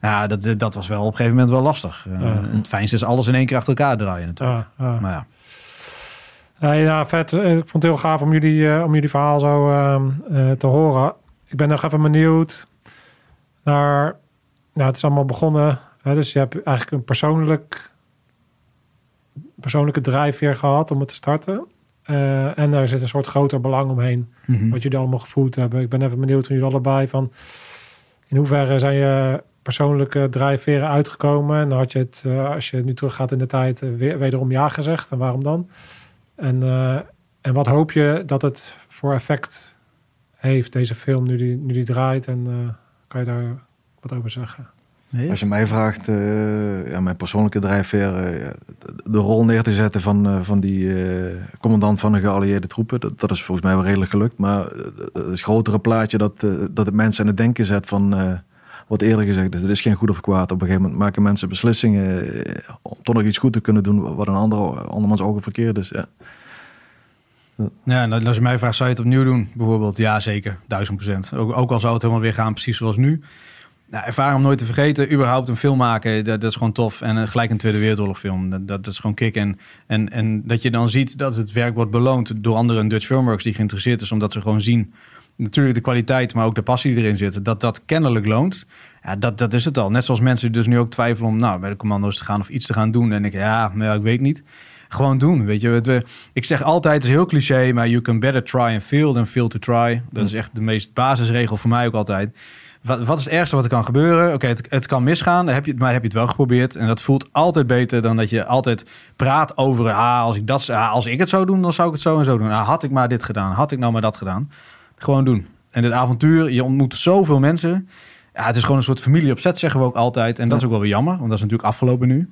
Nou, dat, dat was wel op een gegeven moment wel lastig. Uh, Ja. Het fijnste is alles in één keer achter elkaar draaien natuurlijk. Maar ja. Nee, ja, vet. Eh, Ik vond het heel gaaf om jullie, eh, om jullie verhaal zo ehm, eh, te horen. Ik ben nog even benieuwd naar... Nou, het is allemaal begonnen. Hè, dus je hebt eigenlijk een persoonlijk, persoonlijke drijfveer gehad om het te starten. En daar zit een soort groter belang omheen. Mhm. Wat jullie allemaal gevoeld hebben. Ik ben even benieuwd van jullie allebei van... In hoeverre zijn je persoonlijke drijfveren uitgekomen? En had je het, als je nu teruggaat in de tijd, weer, wederom ja gezegd? En waarom dan? En, eh, en wat hoop je dat het voor effect heeft, deze film, nu die, nu die draait? En eh, kan je daar wat over zeggen? Nee, Als je mij vraagt, eh, ja, mijn persoonlijke drijfveer, eh, de- rol neer te zetten van, eh, van die eh, commandant van de geallieerde troepen, dat, dat is volgens mij wel redelijk gelukt. Maar het grotere plaatje dat, dat het mensen aan het denken zet van, eh, wat eerder gezegd is, het is geen goed of kwaad. Op een gegeven moment maken mensen beslissingen eh, om toch nog iets goed te kunnen doen wat een andere, andermans ogen verkeerd is. Ja. Ja, als je mij vraagt, zou je het opnieuw doen? Bijvoorbeeld, ja zeker, duizend procent. Ook, ook al zou het helemaal weer gaan, precies zoals nu. Nou, ervaring om nooit te vergeten, überhaupt een film maken, dat, dat is gewoon tof. En eh, gelijk een Tweede Wereldoorlog film, dat, is gewoon kick. En, en, en dat je dan ziet dat het werk wordt beloond door anderen Dutch Filmworks die geïnteresseerd is, omdat ze gewoon zien, natuurlijk de kwaliteit, maar ook de passie die erin zit, dat dat kennelijk loont. Ja, dat, dat is het al. Net zoals mensen dus nu ook twijfelen om nou, bij de commando's te gaan of iets te gaan doen. En ik, ja, nou, ja, ik weet niet. Gewoon doen, weet je. Ik zeg altijd, het is heel cliché, maar you can better try and fail than fail to try. Dat is echt de meest basisregel voor mij ook altijd. wat, wat is het ergste wat er kan gebeuren? Oké, het, het kan misgaan, heb je, maar heb je het wel geprobeerd. En dat voelt altijd beter dan dat je altijd praat over... Ah, als, ik dat, ah, als ik het zou doen, dan zou ik het zo en zo doen. Ah, had ik maar dit gedaan, had ik nou maar dat gedaan. Gewoon doen. En dit avontuur, je ontmoet zoveel mensen. Ja, het is gewoon een soort familie op zet, zeggen we ook altijd. En dat is ook wel weer jammer, want dat is natuurlijk afgelopen nu.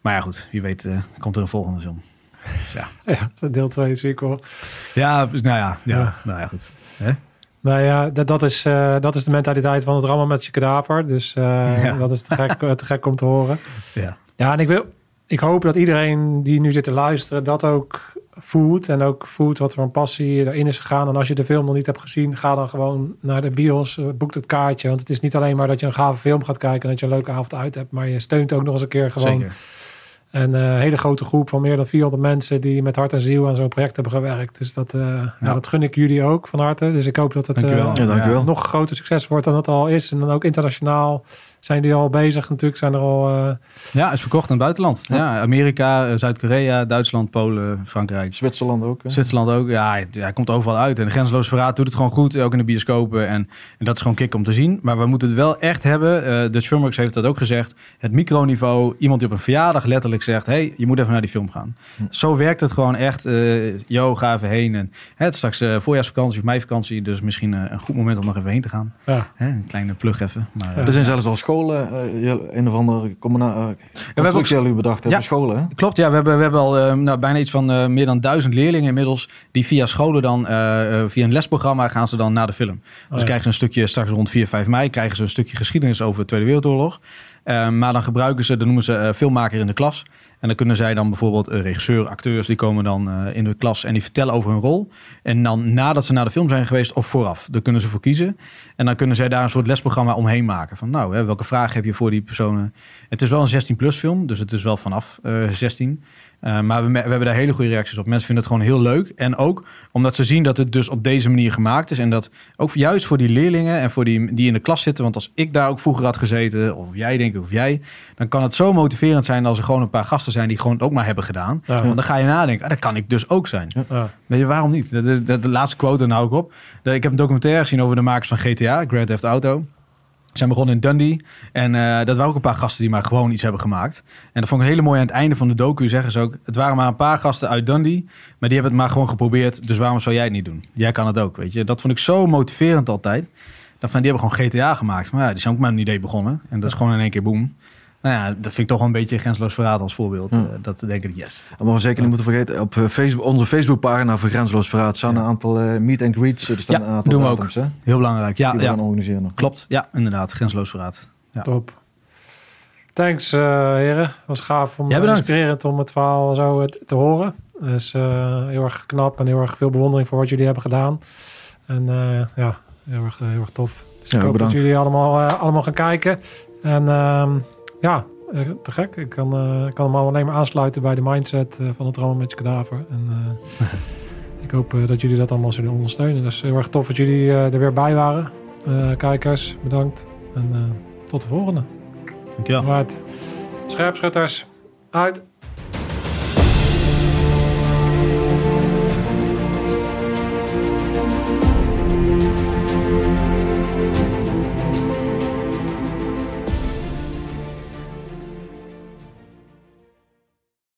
Maar ja, goed, wie weet eh, komt er een volgende film. Dus ja. Ja, deel 2 sequel. Ja, dus, nou ja, ja, Ja. nou ja, goed. Nou ja, dat, dat, is, eh, dat is de mentaliteit van het rammen met je kadaver. Dus eh, Ja. dat is te gek, te gek om te horen. Ja. Ja, en ik, wil, ik hoop dat iedereen die nu zit te luisteren dat ook voelt. En ook voelt wat voor een passie erin is gegaan. En als je de film nog niet hebt gezien, ga dan gewoon naar de bios. eh, boek het kaartje. Want het is niet alleen maar dat je een gave film gaat kijken en dat je een leuke avond uit hebt. Maar je steunt ook nog eens een keer gewoon Zeker. een eh, hele grote groep van meer dan 400 mensen die met hart en ziel aan zo'n project hebben gewerkt. Dus dat, eh, ja. Ja. dat gun ik jullie ook van harte. Dus ik hoop dat het Ja, nog groter succes wordt dan het al is. En dan ook internationaal zijn die al bezig. Natuurlijk zijn er al... eh, Ja, is verkocht in het buitenland. Ja, Amerika, eh, Zuid-Korea, Duitsland, Polen, Frankrijk. Zwitserland ook. Hè? Zwitserland ook. Ja, hij, hij komt overal uit. En de Grenzeloos Verraad doet het gewoon goed. Ook in de bioscopen. En, en dat is gewoon kick om te zien. Maar we moeten het wel echt hebben. eh Dutch Filmworks heeft dat ook gezegd. Het microniveau. Iemand die op een verjaardag letterlijk zegt... hey, je moet even naar die film gaan. Hm. Zo werkt het gewoon echt. eh yo, ga even heen. En, hè, het is straks eh, voorjaarsvakantie of meivakantie. Dus misschien eh, een goed moment om nog even heen te gaan. ja. Hè, een kleine plug even. Maar, eh, Er zijn zelfs al scholen, eh, een of andere combina- uh, hebben ook- jullie bedacht hebben, Ja. scholen. Hè? Klopt, ja. We hebben, we hebben al eh, nou, bijna iets van eh, meer dan duizend leerlingen inmiddels. Die via scholen dan, eh, eh, via een lesprogramma gaan ze dan naar de film. Dus Oh, ja. krijgen ze een stukje, straks rond 4, 5 mei, krijgen ze een stukje geschiedenis over de Tweede Wereldoorlog. Eh, maar dan gebruiken ze, dat noemen ze eh, filmmaker in de klas. En dan kunnen zij dan bijvoorbeeld eh, regisseur, acteurs, die komen dan eh, in de klas en die vertellen over hun rol. En dan nadat ze naar de film zijn geweest of vooraf, daar kunnen ze voor kiezen. En dan kunnen zij daar een soort lesprogramma omheen maken. Van nou, hè, welke vragen heb je voor die personen? Het is wel een 16-plus film, dus het is wel vanaf eh 16. Eh, maar we, we hebben daar hele goede reacties op. Mensen vinden het gewoon heel leuk. En ook omdat ze zien dat het dus op deze manier gemaakt is. En dat ook juist voor die leerlingen en voor die die in de klas zitten. Want als ik daar ook vroeger had gezeten, of jij denk ik, of jij. Dan kan het zo motiverend zijn als er gewoon een paar gasten zijn die gewoon het ook maar hebben gedaan. Ja. Want dan ga je nadenken, ah, dat kan ik dus ook zijn. Ja. Weet je, waarom niet? De, de, de- de laatste quote, daar hou ik op. Ik heb een documentaire gezien over de makers van GTA, Grand Theft Auto. Ze zijn begonnen in Dundee. En eh, dat waren ook een paar gasten die maar gewoon iets hebben gemaakt. En dat vond ik heel mooi aan het einde van de docu zeggen ze ook... het waren maar een paar gasten uit Dundee... maar die hebben het maar gewoon geprobeerd. Dus waarom zou jij het niet doen? Jij kan het ook, weet je. Dat vond ik zo motiverend altijd. Dat van, die hebben gewoon GTA gemaakt. Maar ja, die zijn ook met een idee begonnen. En dat is gewoon in één keer boom. Nou ja, dat vind ik toch wel een beetje grensloos verraad als voorbeeld. Ja. Eh, dat denk ik, yes. Maar we zeker niet moeten vergeten, op eh, Facebook, onze Facebookpagina voor Grenzeloos Verraad staan een aantal eh, meet and greets. Er staan Ja, een aantal doen we ook. hè, die Heel belangrijk. Ja, we ja. gaan organiseren. nog. klopt. Ja, inderdaad. Grensloos verraad. Ja. Top. Thanks, eh heren. was gaaf om bedankt. inspirerend om het verhaal zo te horen. Dus eh, heel erg knap en heel erg veel bewondering voor wat jullie hebben gedaan. En eh, ja, heel erg, heel erg tof. Dus Ja, ik hoop bedankt. dat jullie allemaal, eh, allemaal gaan kijken. En ehm, ja, eh, te gek. Ik kan, ik kan hem alleen maar aansluiten bij de mindset eh, van het rammen met je kadaver. En ik hoop dat jullie dat allemaal zullen ondersteunen. Dus heel erg tof dat jullie er weer bij waren. Kijkers, bedankt. En tot de volgende. Dankjewel. Right. Scherpschutters, uit.